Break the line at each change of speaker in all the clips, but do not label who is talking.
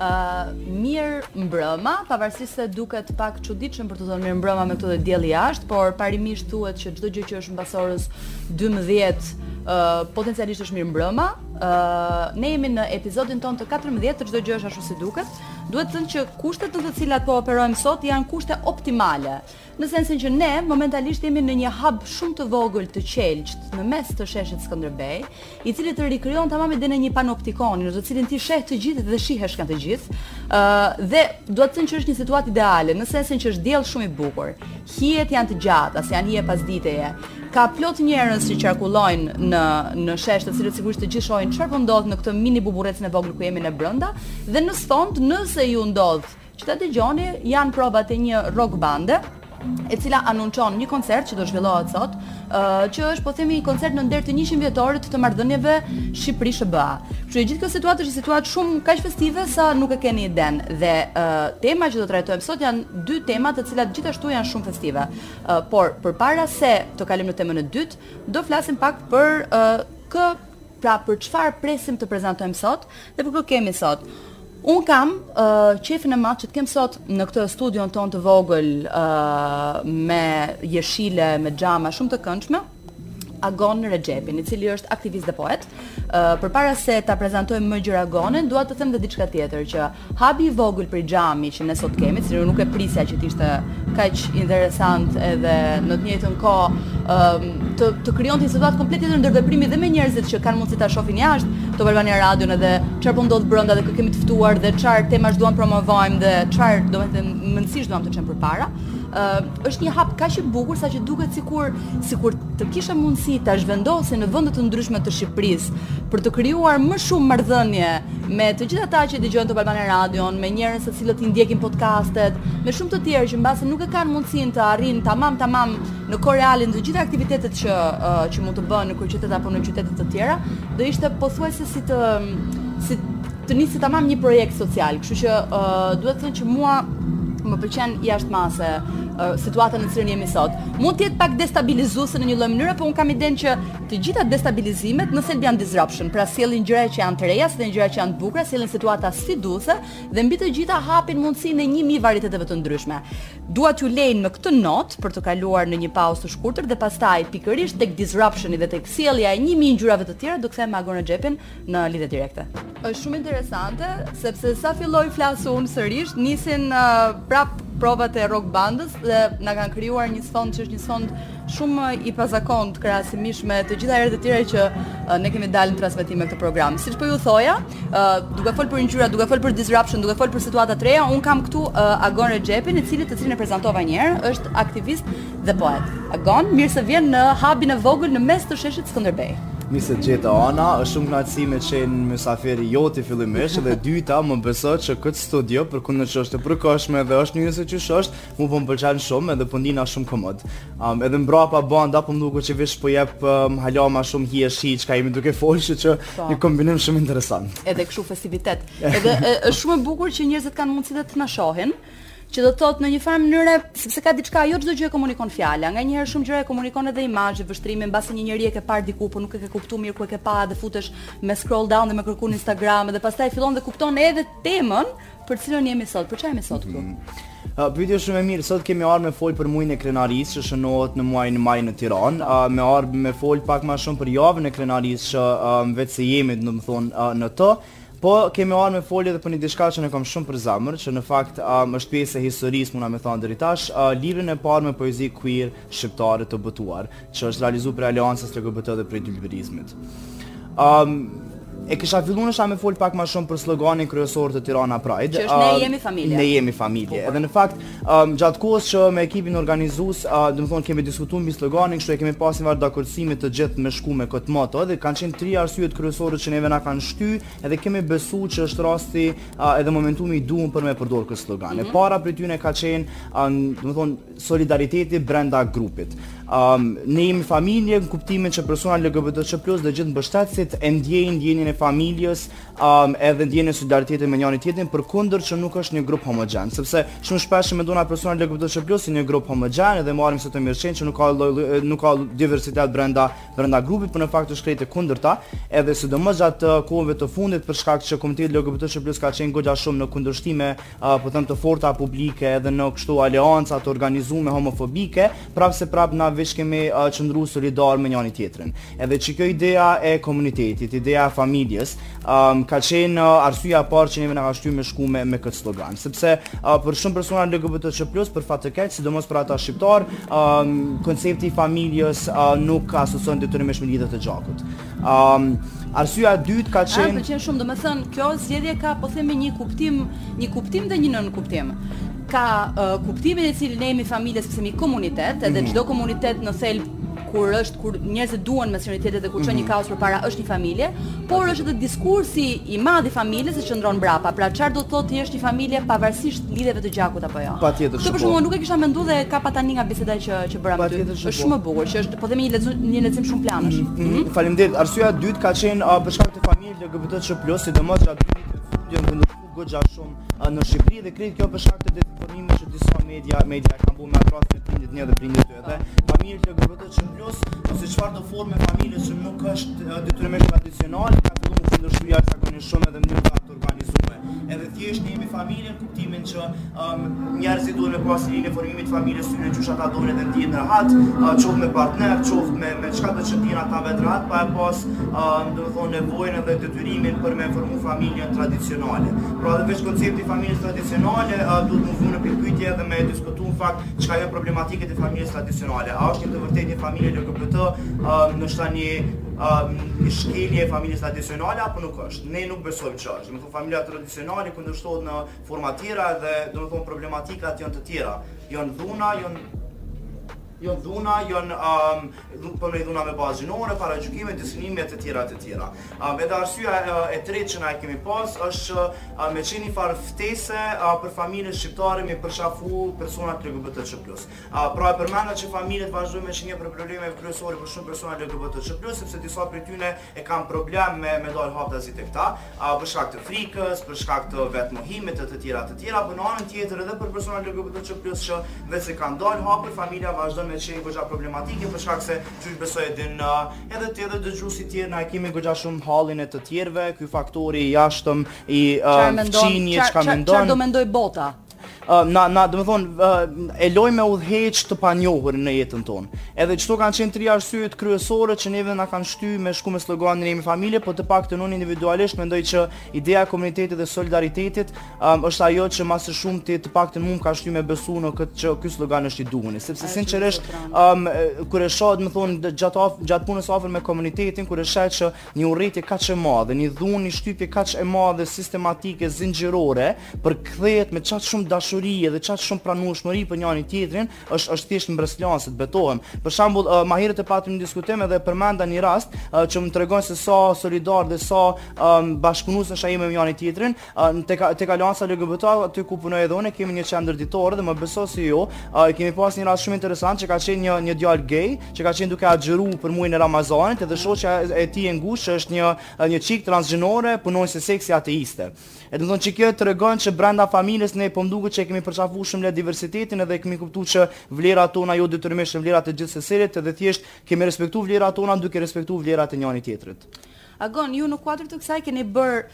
mirë mbrëma, pavarësisht se duket pak çuditshëm për të thënë mirë mbrëma me këto dhe dielli jashtë, por parimisht thuhet që çdo gjë që është mbas orës 12 uh, potencialisht është mirë mbrëma. Uh, ne jemi në episodin ton të 14 të çdo gjë është ashtu si duket. Duhet thënë që kushtet në të cilat po operojmë sot janë kushte optimale. në sensin që ne momentalisht jemi në një hub shumë të vogël të qelqt në mes të sheshit Skënderbej, i cili të rikrijon tamam idenë e një panoptikon, në të cilin ti sheh të gjithë dhe shihesh nga të gjithë. ë uh, dhe duhet thënë që është një situatë ideale, në sensin që është diell shumë i bukur. Hijet janë të gjata, si janë hije pasditeje. Ka plot njerëz që qarkullojnë në në shesh, të cilët sigurisht të gjithë shohin çfarë po ndodh në këtë mini buburrecin e vogël ku jemi ne brenda, dhe në sfond, nëse ju ndodh që ta dëgjoni janë provat e një rock bande e cila anunçon një koncert që do zhvillohet sot, që është po themi një koncert në nder të 100 vjetorit të marrëdhënieve Shqipëri-SHBA. Kështu që gjithë kjo situatë është një situatë shumë kaq festive sa nuk e keni idenë dhe tema që do të trajtojmë sot janë dy tema të cilat gjithashtu janë shumë festive. por përpara se të kalojmë në temën e dytë, do flasim pak për kë Pra për çfarë presim të prezantojmë sot dhe për kë kemi sot? Un kam uh, qefin e madh që të kem sot në këtë studion ton të vogël uh, me jeshile, me xhama shumë të këndshme. Agon Rexhepin, i cili është aktivist dhe poet. Uh, përpara se ta prezantoj më gjerë Agonin, dua të them dhe diçka tjetër që Habi i vogël prej xhami që ne sot kemi, se unë nuk e prisja që të ishte kaq interesant edhe në të njëjtën kohë um, të të krijonte një situatë komplet tjetër ndërveprimi dhe me njerëzit që kanë mundësi ta shohin jashtë Top Albania Radion edhe çfarë po ndodh brenda dhe kë kemi të ftuar dhe çfarë temash duam promovojmë dhe çfarë domethënë mendësisht duam të çojmë përpara. Ë uh, Është një hab kaq i bukur saqë duket sikur sikur të kishe mundësi ta zhvendose në vende të ndryshme të Shqipërisë për të krijuar më shumë marrëdhënie me të gjithë ata që dëgjojnë Top Albania Radion, me njerëz të cilët i ndjekin podcastet, me shumë të tjerë që mbase nuk e kanë mundësinë të arrijnë tamam tamam në kohë reale në të gjitha aktivitetet që uh, që mund të bëhen në kryeqytet apo në qytete të tjera, do ishte pothuajse si të si të nisje tamam një projekt social, kështu që duhet thënë që mua më pëlqen jashtë mase situata në të cilën jemi sot. Mund të jetë pak destabilizuese në një lloj mënyre, por un kam idenë që të gjitha destabilizimet në thelb janë disruption, pra sjellin gjëra që janë të reja, sjellin gjëra që janë të bukura, sjellin situata sfiduese dhe mbi të gjitha hapin mundësinë e 1000 varieteteve të ndryshme. Dua t'ju lë me këtë notë për të kaluar në një pauzë të shkurtër dhe pastaj pikërisht tek disruptioni dhe tek sjellja e 1000 ngjyrave të tjera do kthehem me Agon Rexhepin në lidhje direkte. Është shumë interesante sepse sa filloj flas unë sërish, nisin uh, prap provat e rock bandës dhe na kanë krijuar një sfond që është një sfond shumë i pazakont krahasimisht me të gjitha herët e tjera që uh, ne kemi dalë në transmetim me këtë program. Siç po ju thoja, uh, duke fol për ngjyra, duke fol për disruption, duke fol për situata të reja, un kam këtu uh, Agon Rexhepin, i cili të cilin e prezantova një herë, është aktivist dhe poet. Agon, mirë se vjen në hubin e vogël në mes të sheshit Skënderbej.
Mirë se të gjeta Ana, është shumë kënaqësi me qenë mysafir i joti fillimisht dhe dyta më beso që kjo studio përkundër që është e përkohshme dhe është një se qysh është, mu po më pëlqen shumë edhe po ndihna shumë komod. Um, edhe mbrapa banda po më duket që veç po jep um, hala më shumë hijeshi çka jemi duke folur që që
po.
një kombinim shumë interesant.
Edhe kështu festivitet. Edhe është shumë e bukur që njerëzit kanë mundësi të na shohin. që do të thotë në një farë mënyre sepse ka diçka jo çdo gjë e komunikon fjala nganjëherë shumë gjëra e komunikon edhe imazhi vështrimi mbase një njeri e ke parë diku por nuk e ke kuptuar mirë ku e ke pa dhe futesh me scroll down dhe me kërkuar në Instagram dhe pastaj fillon dhe kupton edhe temën për cilën jemi sot për çfarë jemi sot këtu mm.
Uh, pyetje shumë e mirë. Sot kemi ardhur me fol për muajin e krenarisë që shënohet në muajin e majit në Tiranë. Uh, kemi ardhur me fol pak më shumë për javën e krenarisë që uh, veç se jemi, domethënë, uh, në të. Po kemi ardh me fol edhe për një diçka që e kam shumë për zamër, që në fakt um, është pjesë e historisë, muna me thonë deri tash, uh, librin e parë me poezi queer shqiptare të botuar, që është realizu prej Aleancës LGBT dhe prej Dylberizmit. Um, e kisha fillu në me folë pak ma shumë për sloganin kryesor të Tirana Pride.
Që është ne jemi familje.
Ne jemi familje. Po, po. Edhe në fakt, Gjatë kohës që me ekipin organizus, domethonë kemi diskutu mbi sloganin, kështu e kemi pas një farë dakordësimi të gjithë me shku me këtë moto, edhe kanë qenë tri arsyet kryesore që neve na kanë shty, edhe kemi besu që është rasti edhe momentumi i duhun për me përdorë këtë slogan. E mhm. para prej tyne ka qenë, domethonë, solidariteti brenda grupit. Ne jemi familje në kuptimin që persona LGBTQ+, dhe gjithë mbështetësit e ndjejnë, ndjenjën e familjes, edhe ndjejnë solidaritetin me njëri tjetrin përkundër që nuk është një grup homogjen, sepse shumë shpesh mendojmë personat LGBTQ+ si një grup homogjen dhe marrim si të mirëqenë që nuk ka lloj nuk ka diversitet brenda brenda grupit, por në fakt është krejt e kundërta, edhe sidomos gjatë kohëve të fundit për shkak që komuniteti LGBTQ+ ka qenë goxha shumë në kundërshtime, po them të forta publike edhe në kështu aleanca të organizuara homofobike, Prapëseprapë na veç kemi qëndru solidarë me njani tjetrin. Edhe që kjo ideja e komunitetit, ideja e familjes, ka qenë arsyja e parë që neve na ka shtyr me shku me, me këtë slogan. Sepse për shumë persona LGBTQ+, për fat të keq, sidomos për ata shqiptar, koncepti i familjes nuk asocon detyrimisht me lidhjet e gjakut. Um, Arsyeja e dytë ka qenë.
Më pëlqen shumë, domethënë kjo zgjedhje ka po them një kuptim, një kuptim dhe një nënkuptim. Ka uh, kuptimin në cilin ne jemi familje sepse jemi komunitet, edhe mhm. çdo mm -hmm. komunitet në thelb kur është kur njerëzit duhen me sinqeritet dhe kur çon mm -hmm. një mhm. kauzë përpara është një familje, por është edhe diskursi i madh i familjes që qëndron mbrapa. Pra çfarë do të thotë të jesh një familje pavarësisht lidhjeve të gjakut apo jo.
Patjetër që po.
Këtë për shembull po. nuk e kisha menduar dhe e kapa tani nga biseda që që bëra me ty. Është po. shumë e bukur, që është po themi një lexim një lexim shumë planësh. Mm,
mm, mm. Faleminderit. Arsyeja e dytë ka qenë uh, për shkak se familjet LGBTQ+, sidomos gjatë vitit të fundit janë vendos goxha shumë uh, në Shqipëri dhe krejt kjo për shkak të dezinformimit që disa media media kanë bërë me atë rastin e prindit një dhe prindit dy edhe familjet LGBTQ+ ose çfarëdo formë familje që nuk është detyrimisht tradicionale ka filluar të ndryshojë jashtëzakonisht shumë edhe në mënyrë organizue. Edhe thjesht ne jemi familje në kuptimin që um, njerëzit duhet me pas lirinë e formimit të familjes së tyre që ata duhen të ndihen rahat, uh, qoftë me partner, qoftë me me çkado që ndihen ata vetë rahat, pa e pas um, domethënë nevojën edhe detyrimin për me formu familjen tradicionale. Pra edhe vetë konceptin e familjes tradicionale uh, duhet ta vëmë në pikëpyetje edhe me diskutu në fakt çka janë problematikat e familjes tradicionale. A është në të vërtetë një familje LGBT, uh, um, në shtani um, një shkelje e familjes tradicionale apo nuk është? Ne nuk besojmë që është. Domethënë familja tradicionale kundërshtohet në forma tjera dhe domethënë problematikat janë të tjera. Janë dhuna, janë janë dhuna, janë um, po dhuna me bazë gjinore, paragjykime, diskriminime të tjera të tjera. Um, edhe arsyeja e, e tretë që na e kemi pas është që uh, me qenë njëfarë ftese uh, për familjen shqiptare me përqafu personat LGBTQ+. Uh, pra e përmenda që familjet vazhdojnë me qenë një prej problemeve kryesore për shumë persona LGBTQ+, sepse disa prej tyre e kanë problem me me dalë haptazi te këta, a, për shkak të frikës, për shkak të vetëmohimit e të tjera të tjera, por po në anën tjetër edhe për personat LGBTQ+ që veç se kanë dalë hapur, familja vazhdon me qenë goxha problematike për shkak se qysh besoj e din edhe ti edhe dëgjusit tjerë, na e kemi goxha shumë hallin e të tjerëve, ky faktori i jashtëm, ai uh, fqinji çka mendon.
Çfarë do mendojë bota?
na na domethënë e lojmë me udhëheq të panjohurin në jetën tonë. Edhe këto kanë qenë tri arsyet kryesore që neve na kanë shty me shku me sloganin jemi familje, po të paktën unë individualisht mendoj që ideja e komunitetit dhe solidaritetit um, është ajo që më së shumti të paktën mu m'ka shty me besu në këtë që ky slogan është i duhur. Sepse sinqerisht um, kur e shoh, domethënë gjatë gjatë punës afër me komunitetin, kur e shoh që Një urrejtje kaq e madhe, një dhunë, një shtypje kaq e madhe sistematike zinxhirore, përkthehet me kaq shumë dashuri edhe kaq shumë pranueshmëri për njëri tjetrin, është është thjesht mbresëlënëse, të betohem. Për shembull, uh, më herët e patëm një diskutim edhe përmenda një rast uh, që më tregon se sa solidar dhe sa um, bashkëpunues jemi me njëri tjetrin, Tek Alianca LGBT, aty ku punoj edhe unë, kemi një qendër ditore dhe më beso a jo, e kemi pas një rast shumë interesant që ka qenë një një djalë gay, që ka qenë duke agjëru për muajin e Ramazanit, edhe shoqja e tij e ngushtë që është një një çik transgjinore, punonjëse seksi ateiste. E domethënë që kjo tregon që brenda familjes ne po mduket që e kemi përqafuar shumë le diversitetin edhe kemi kuptuar që vlerat tona jo detyrimisht vlerat e gjithë secilit, edhe thjesht kemi respektuar vlerat tona duke respektuar vlerat e njëri tjetrit.
Agon, ju në kuadër të kësaj keni bërë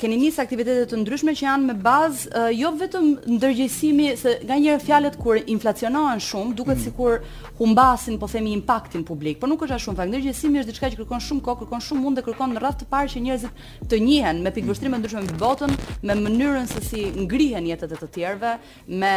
keni nisë aktivitete të ndryshme që janë me bazë jo vetëm ndërgjegjësimi se nganjëherë fjalët kur inflacionohen shumë duket mm. sikur humbasin po themi impaktin publik, por nuk është ashtu në fakt. Ndërgjegjësimi është diçka që kërkon shumë kohë, kërkon shumë mund dhe kërkon në radhë të parë që njerëzit të njihen me pikëvështrime të ndryshme me botën, me mënyrën se si ngrihen jetët e të tjerëve, me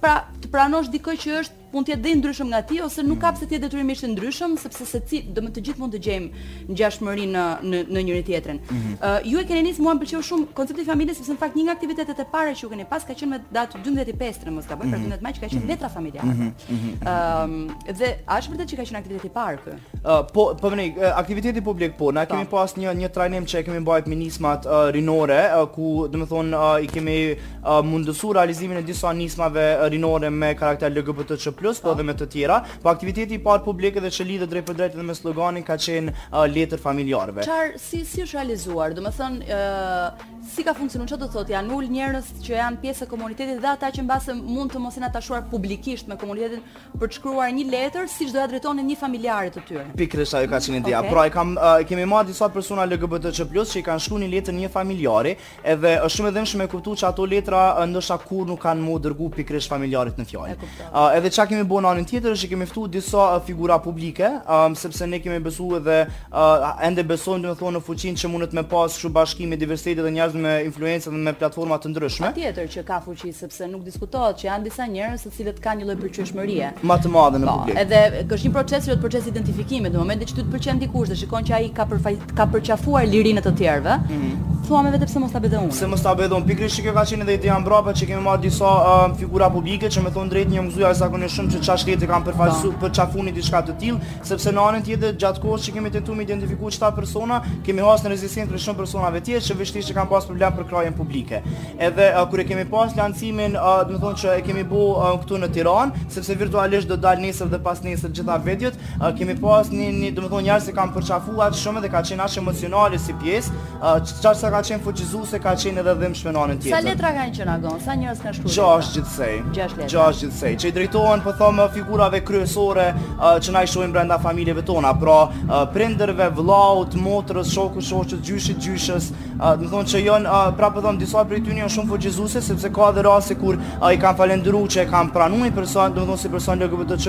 pra të pranosh dikë që është mund të jetë dhe i ndryshëm nga ti ose nuk ka pse të jetë detyrimisht i ndryshëm sepse secili, do të thotë të gjithë mund të gjejmë ngjashmëri në në në njëri tjetrin. Ëh, mhm. uh, ju e keni nis mua pëlqeu shumë koncepti i familjes sepse në fakt një nga aktivitetet e para që ju keni pas ka qenë me datë 12 i pesti në mos gaboj, pra 12 mhm. maj që ka qenë mhm. letra familjare. Ëh, um, dhe a është vërtet që ka qenë aktiviteti i parë ky?
Ëh, po, po domethënë, aktiviteti publik po, ne po. kemi pas një një trajnim që e kemi mbajt me nismat rinore, ku, domethënë, i kemi mundësu realizimin e disa nismave rinore me karakter LGBTQ+, po edhe me të tjera, po aktiviteti i parë publik dhe që lidhet drejtpërdrejt edhe me sloganin ka qenë letër familjarëve.
Çfarë si si është realizuar? Domethënë, ë si ka funksionuar çfarë do thotë? Janë ul njerëz që janë pjesë e komunitetit dhe ata që mbase mund të mos jenë atashuar publikisht me komunitetin për të shkruar një letër siç do ia drejtonin një familjari të tyre.
Pikërisht ajo ka qenë ideja.
Okay.
Pra e kam e kemi marrë disa persona LGBTQ+ që i kanë shkruar një letër një familjari Edhe është shumë e dhimbshme me kuptu që ato letra ndoshta kurrë nuk kanë me ju dërgu pikërisht familjarit në fjalë. Uh, edhe çka kemi bë n'anën tjetër është që kemi ftuar disa uh, figura publike, um, sepse ne kemi besuar edhe uh, ende besojmë domethënë në fuqinë që mundet me pas kështu bashkimi në diversitet dhe njerëz me influencë dhe me platforma të ndryshme.
Patjetër që ka fuqi sepse nuk diskutohet që janë disa njerëz cilët kanë një lloj pëlqyeshmërie
më të madhe në
po,
publik.
Po, edhe është një proces që është proces identifikimi, në momentin që ty të pëlqen dikush dhe shikon që ai ka përfaj, ka përqafuar lirinë e të tjerëve, mm -hmm. thua me vete pse mos ta bëj unë.
Pse mos ta bëj unë? Pikërisht që kjo ka qenë edhe ideja mbrapa që kemi marrë disa uh, figura publike që me thënë drejt një mëzuja zakonisht shumë që qaq lehtë kanë përfaqësu, po. përqafuni diçka të tillë, sepse në anën tjetër gjatë kohës që kemi tentuar të identifikojmë qëta persona, kemi hasur në rezistencë prej shumë personave të tjerë që vështirë që kanë pas problem për daljen publike. Edhe kur e kemi pas lancimin, domethënë që e kemi bo këtu në Tiranë, sepse virtualisht do dal nesër dhe pasnesër të gjitha videot, kemi pas një një domethënë njerëz që kanë përqafuar atë shumë dhe ka qenë aq emocionale si pjesë, që sa ka qenë fuqizuese, ka qenë edhe e dhimbshme në anën tjetër.
Sa letra kanë qenë Agon? Sa njerëz kanë shkruar?
Gjashtë gjithsej.
Gjashtë letra.
Gjashtë gjithsej. Që i drejtohen po them figurave kryesore që ne i shohim brenda familjeve tona, pra prindërve, vëllaut, motrës, shokut, shoqës, gjyshit, gjyshës, Do të thotë që janë, prapë po them, disa prej tyre janë shumë fuqizuese sepse ka edhe raste kur i kanë falendëruar që e kanë pranuar një person, do të thotë si person LGBTQ+,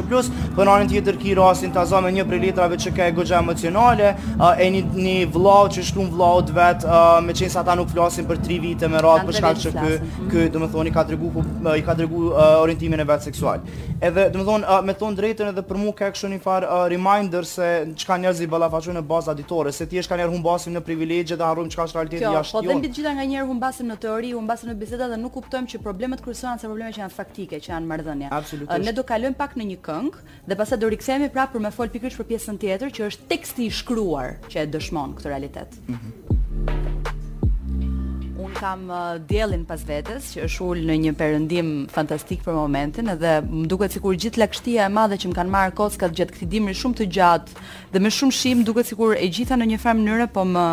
po në anën tjetër ki rastin ta zë me një prej letrave që ka goxha emocionale, e një një vllau që shkrun vllaut vet, me qenë se ata nuk flasin për 3 vite me radhë për shkak që ky, ky do të thotë i ka tregu i ka tregu orientimin e vet seksual. Edhe, do të thotë, me thon drejtën edhe për mua ka qenë një far uh, reminder se çka njerëzit ballafaqohen në baza ditore, se thjesht kanjëherë humbasim në privilegje dhe harrojmë çka është realiteti jashtë.
Po dhe mbi të gjitha nganjëherë humbasim në teori, humbasim në biseda dhe nuk kuptojmë që problemet kryesore janë probleme që janë faktike, që janë marrëdhënie.
Absolutisht.
Ne do kalojmë pak në një këngë dhe pastaj do rikthehemi prapë për me fol pikërisht për pjesën tjetër që është teksti i shkruar që e dëshmon këtë realitet. Unë kam uh, diellin pas vetes që është ulë në një perëndim fantastik për momentin dhe më duket sikur gjithë lagështia e madhe që më kanë marrë kockat gjatë këtij dimri shumë të gjatë dhe me shumë shi më duket sikur e gjitha në një farë mënyre po më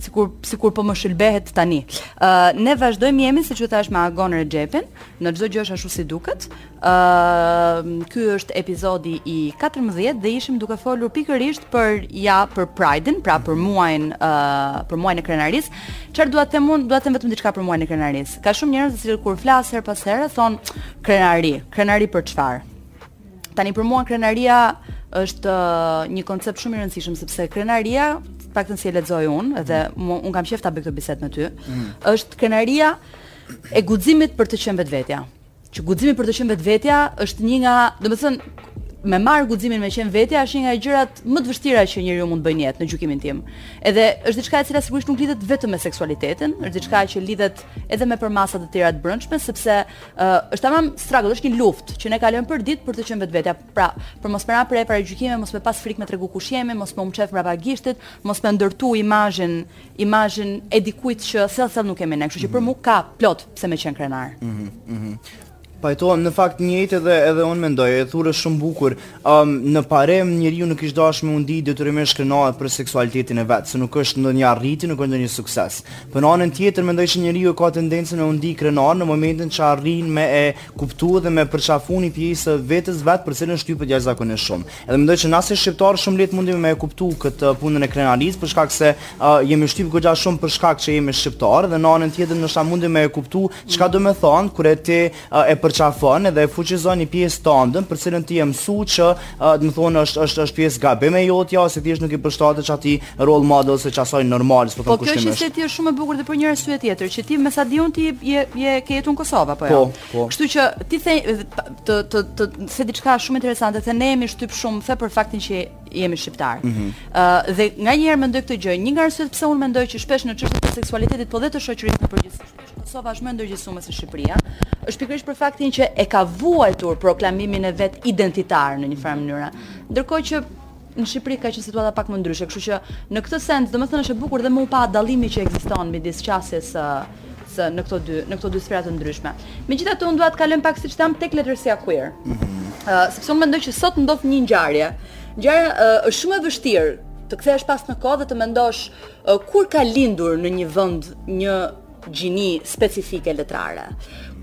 sikur sikur po më shëlbehet tani. Ë uh, ne vazhdojmë jemi siç ju thashë me Agon Rexhepin, në jo çdo gjë është ashtu si duket. Ëh, ky është episodi i 14 dhe ishim duke folur pikërisht për ja për Pride-in, pra për mhm. muajin uh, për muajin e krenarisë. Çfarë dua të them unë? Dua të them vetëm diçka për muajin e krenarisë. Ka shumë njerëz që kur flas herë pas here thonë krenari, krenari për çfarë? Tani për mua krenaria është uh, një koncept shumë i rëndësishëm sepse krenaria, paktën si e lexoj unë dhe mhm. unë kam qejf ta bëj këtë bisedë me ty, mm. është krenaria e guximit për të qenë vetvetja. Që guximi për të qenë vetvetja është një nga, domethënë, me marr guximin me qenë vetja është një nga gjërat më të vështira që njeriu mund të bëjë në jetë në gjykimin tim. Edhe është diçka e cila sigurisht nuk lidhet vetëm me seksualitetin, është diçka që lidhet edhe me përmasa të tjera të brendshme sepse uh, është tamam struggle, është një luftë që ne kalojmë përditë për të qenë vetvetja. Pra, për mos me ra përpara gjykimit, mos me pas frikë me tregu kush jemi, mos me u mçef mbrapa gishtit, mos me ndërtu imazhin imazhin e dikujt që thellë thellë nuk jemi ne, kështu që për mhm. mua ka plot pse me qenë krenar.
Ëh, mhm, ëh. Mhm. Pajtohem në fakt njëjtë edhe edhe unë mendoj, e thure shumë bukur. Um, në parim njeriu nuk ish dashur me u ndi detyrimisht krenar për seksualitetin e vet, se nuk është ndonjë arritje, nuk është ndonjë sukses. Po në anën tjetër mendoj se njeriu ka tendencën me u ndi krenar në momentin që arrin me e kuptuar dhe me përqafu një pjesë të vetes vet për cilën shtypet jashtëzakonisht shumë. Edhe mendoj që na si shqiptarë shumë lehtë mundemi me e kuptu këtë punën e krenarisë për shkak se uh, jemi shtyp goxha shumë për shkak që jemi shqiptarë dhe në anën tjetër ndoshta mundemi me e kuptu çka do të thotë kur e ti uh, e përqafon dhe e fuqizon një pjesë tënden për cilën ti je mësu që uh, do të thotë është është është pjesë gabim e jotja ose thjesht nuk i përshtatet qatij role model ose qasaj normale, si
po
thonë
kush është.
Po
kjo që ti thu është shumë e bukur dhe për një arsye tjetër që ti me sa di unë ti je je ke jetuar në Kosovë apo jo?
Po. Po.
Kështu që ti the të të tëse diçka shumë interesante, se ne jemi shtyp shumë dhe për faktin që jemi shqiptar. Ëh
mm -hmm.
uh, dhe nganjëherë mendoj këtë gjë, një nga arsyet pse unë mendoj që shpesh në çështje të seksualitetit po dhe të shoqërisë në përgjithësi, shpesh Kosova është më ndërgjegjësuar se Shqipëria, është pikërisht për faktin që e ka vuajtur proklamimin e vet identitar në një farë mënyre. Ndërkohë që Në Shqipëri ka qenë situata pak më ndryshe, kështu që në këtë sens, domethënë është e bukur dhe me u pa dallimi që ekziston midis qasjes së së në këto dy në këto dy sfera të ndryshme. Megjithatë unë dua të kalojmë pak siç thamë tek letërsia queer. Ëh, mm -hmm. sepse unë mendoj që sot ndodh një ngjarje. Ngjarja uh, është shumë e vështirë të kthehesh pas në kohë dhe të mendosh uh, kur ka lindur në një vend një gjini specifike letrare.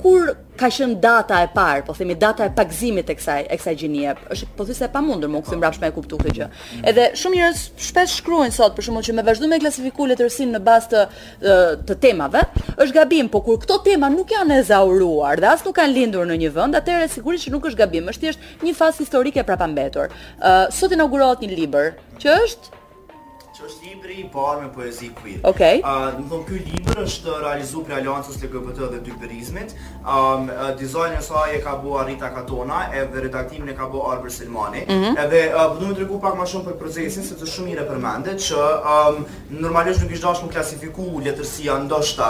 Kur ka qenë data e parë, po themi data e pagëzimit të kësaj e kësaj gjinie. Është pothuajse e pamundur me u kthy mbrapsht me e kuptu këtë gjë. Edhe shumë njerëz shpesh shkruajnë sot për shembull që me vazhdu me klasifiku letërsinë në bazë të të temave, është gabim, po kur këto tema nuk janë ezauruar dhe as nuk kanë lindur në një vend, atëherë sigurisht që nuk është gabim, është thjesht një fazë historike e prapambetur. Ë uh, sot inaugurohet një libër që është
Që është libri i parë me poezi queer.
Okej. Okay.
Uh, domethonë, ky libër është realizu prej Aleancës LGBT dhe Dylberizmit. Um, dizajnin e saj e ka bo Rita Katona, edhe redaktimin e ka bo Arbër Selmani. Mm -hmm. Edhe uh, po du me tregu pak ma shumë për procesin, sepse shumë mirë e përmende, që um, normalisht nuk ish dashtë me u klasifiku letërsia ndoshta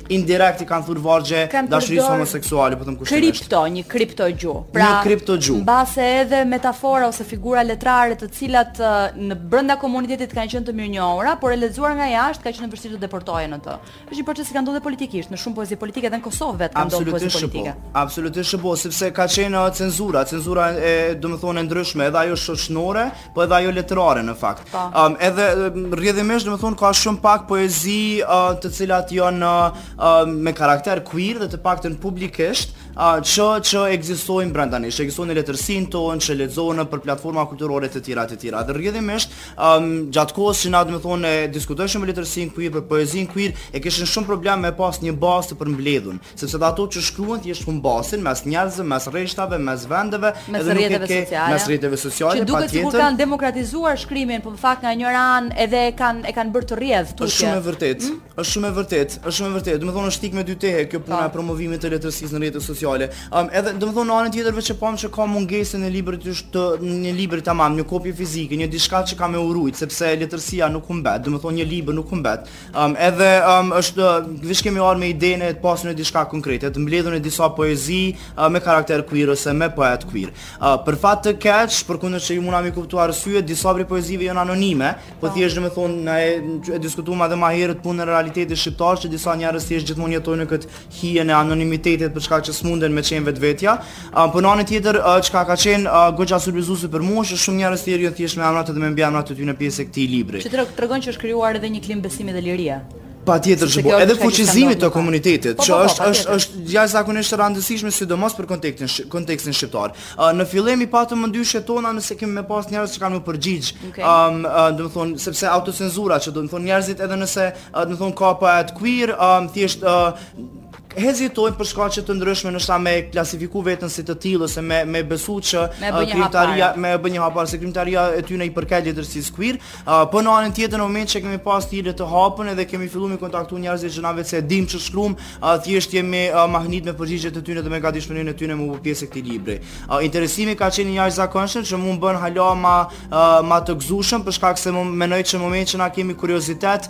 indirekt i kanë thur vargje dashurisë homoseksuale, po thom
kushtimisht. Kripto, një kripto gjuhë. Pra,
një kripto gjuhë.
Mbase edhe metafora ose figura letrare të cilat në brenda komunitetit kanë qenë të mirënjohura, por e lexuar nga jashtë ka qenë vështirë të depërtohen ato. Është një proces që ka ndodhur politikisht, në shumë poezi politike edhe në Kosovë vetë ka ndodhur poezi politike.
Po, absolutisht po, sepse ka qenë cenzura, cenzura domethënë e ndryshme, edhe ajo shoqënore, Po edhe ajo letrare në fakt.
Po.
Ëm um, edhe rrjedhimisht domethënë ka shumë pak poezi uh, të cilat janë uh, me karakter queer dhe të paktën publikisht, uh, që që ekzistojnë brenda nesh, ekzistojnë në letërsinë tonë, që lexohen nëpër platforma kulturore të tjera të tjera. Dhe rrjedhimisht ëm um, gjatë kohës që na domethënë diskutojshim për letërsinë queer për poezinë queer, e kishim shumë problem me pas një bazë të përmbledhun. Sepse dhe ato që shkruhen thjesht humbasin mes njerëzve, mes rreshtave, mes vendeve,
mes edhe nuk e ke sociale,
mes rrjeteve sociale,
patjetër. Që duket sikur kanë demokratizuar shkrimin, por në fakt nga njëra anë edhe e kanë e kanë bërë të rrjedhë tutje.
Është shumë e vërtetë. Hmm? Është shumë e vërtetë. Është shumë e vërtetë. Domethënë është thikë me dy tehe kjo puna e promovimit të letërsisë në rrjete sociale. Um, edhe domethënë në anën tjetër veç e pamë se ka mungesë e librit të, të një libri tamam, një kopje fizike, një diçka që ka me u rujt, sepse letërsia nuk humbet. Domethënë një libër nuk humbet. Um, edhe um, është veç kemi ardh me idenë e të pasunit diçka konkrete, të mbledhun e disa poezi uh, me karakter queer ose me poetë queer. Uh, për fat të keq, përkundër se unë muj me i kuptu arsyet, disa prej poezive janë anonime, po, po. thjesht domethënë na e, e diskutum edhe ma herët punën e realitetit shqiptar që disa njerëz thjesht gjithmonë jetojnë në këtë hijen e anonimitetit për shkak që s'munden me qenë vetë vetja. Uh, po në anën tjetër, uh, çka ka qenë uh, goxha surprizuese për mua është shumë njerëz të tjerë janë thjesht me emrat dhe me mbiemrat e tyne pjesë e këtij libri.
Që të tregon që është krijuar edhe një klimë besimi dhe lirie.
Patjetër që po, edhe fuqizimit të komunitetit, patjetër që po, po, është, është, është, jashtëzakonisht e randësishme, sidomos për kontekstin, kontekstin shqiptar. në fillim i patëm mëdyshjet tona nëse kemi me pas njerëz që kanë m'u përgjigj, okay. um, uh, domethënë, sepse autocenzura që domethënë njerëzit edhe nëse ë domethënë ka poetë queer, ë thjesht ë hezitojnë për shkaqe të ndryshme ndoshta me klasifiku vetën si të tillë ose me me besu që me bë një krimtaria me bë një hap që krimtaria e tyne i përket letërsisë queer uh, po në anën tjetër në moment që kemi pas thirrjen e hapun edhe kemi filluar me kontaktu njerëz që na vetë dim që shkrujnë uh, thjesht jemi uh, mahnit me përgjigjet e tyre dhe me gatishmërinë e tyre me u bo pjesë e këtij libri uh, interesimi ka qenë i jashtëzakonshëm që mu m'bën hala ma ma të gëzueshëm për shkak se mendoj që në moment që na kemi kuriozitet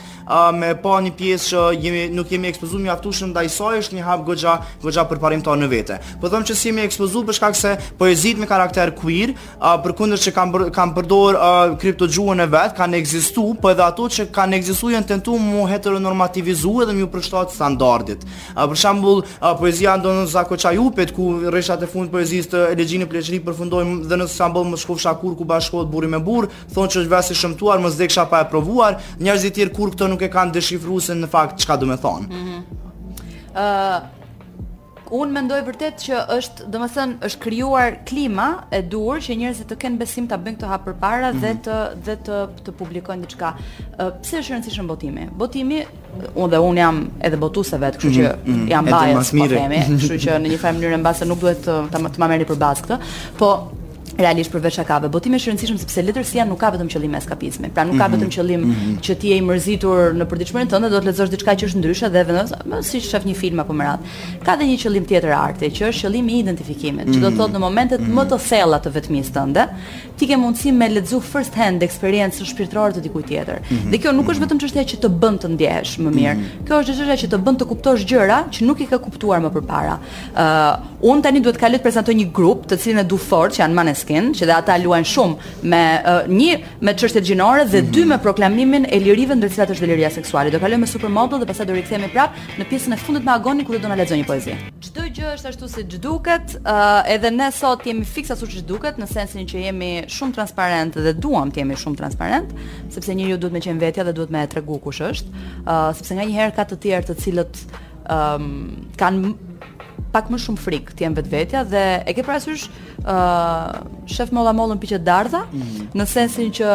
me pa një pjesë që jemi nuk jemi ekspozuar mjaftueshëm ndaj saj është një hap goxha goxha përparimtar në vete. Po them që s'jemi ekspozuar për shkak se poezitë me karakter queer, uh, përkundër që kanë kanë përdor uh, kriptogjuhën e vet, kanë ekzistuar, po edhe ato që kanë ekzistuar janë tentuar mu heteronormativizuar dhe mu përshtat standardit. A për shembull, a poezia e Andon Zako Çajupit ku rreshat e fundit të poezisë te Elegji në Pleqëri përfundojnë dhe në Stamboll më shkofsha kur ku bashkohet burri me burrë, thonë që është ves i shëmtuar, mos vdeksha pa e provuar, njerëzit e tjerë kurrë këto nuk e kanë deshifruar se në fakt çka do të thotë. Ëh. Mm -hmm.
uh unë mendoj vërtet që është, domethënë, është krijuar klima e duhur që njerëzit të kenë besim ta bëjnë këtë hap përpara mm -hmm. dhe, mhm. të, dhe të, të publikojnë diçka. Uh, pse është i rëndësishëm botimi? Botimi Unë dhe unë jam edhe botuse vetë, kështu që mm, mm, jam biased, po themi, kështu që në një farë mënyrë mbase nuk duhet të, të, të ma merrni për bazë këtë, po realisht përveç shakave. Botimi është i rëndësishëm sepse letërsia nuk ka vetëm qëllim eskapizmi. Pra nuk ka
mhm.
vetëm qëllim mhm. që ti je i mërzitur në përditshmërinë tënde, do të lexosh diçka që është ndryshe dhe vendos, m'u si shef një film apo me radhë. Ka dhe një qëllim tjetër arti, që është qëllimi i identifikimit, që do të mhm. thotë në momentet më të thella të vetmisë tënde, ti ke mundësi me lexu first hand eksperiencën shpirtërore të dikujt tjetër.
Mm -hmm.
Dhe kjo nuk është mhm. vetëm çështja që të bën të ndjehesh më mirë. Mm -hmm. Kjo është çështja që të bën të kuptosh gjëra që nuk i ke kuptuar më përpara. Ë, uh, un tani duhet të kaloj të prezantoj një grup të cilin e du fort, që janë Maneskin, që edhe ata luajnë shumë me uh, një me çështjet gjinore dhe mm -hmm. dy me proklamimin e lirive ndër cilat është liria seksuale. Do kalojmë me Supermodel dhe pastaj do rikthehemi prapë në pjesën e fundit me Agonin ku do të na lexojë një poezi. Çdo gjë është ashtu siç duket, ë edhe ne sot jemi fiks ashtu siç duket në sensin që jemi shumë transparentë dhe duam të jemi shumë transparentë, sepse njeriu duhet me qenë vetja dhe duhet me e tregu kush është, ë uh, sepse nganjëherë ka të tjerë të cilët ëm um, kanë pak më shumë frikë të jenë vetvetja dhe e ke parasysh ë uh, shef molla mollën piqet dardha mm. në sensin që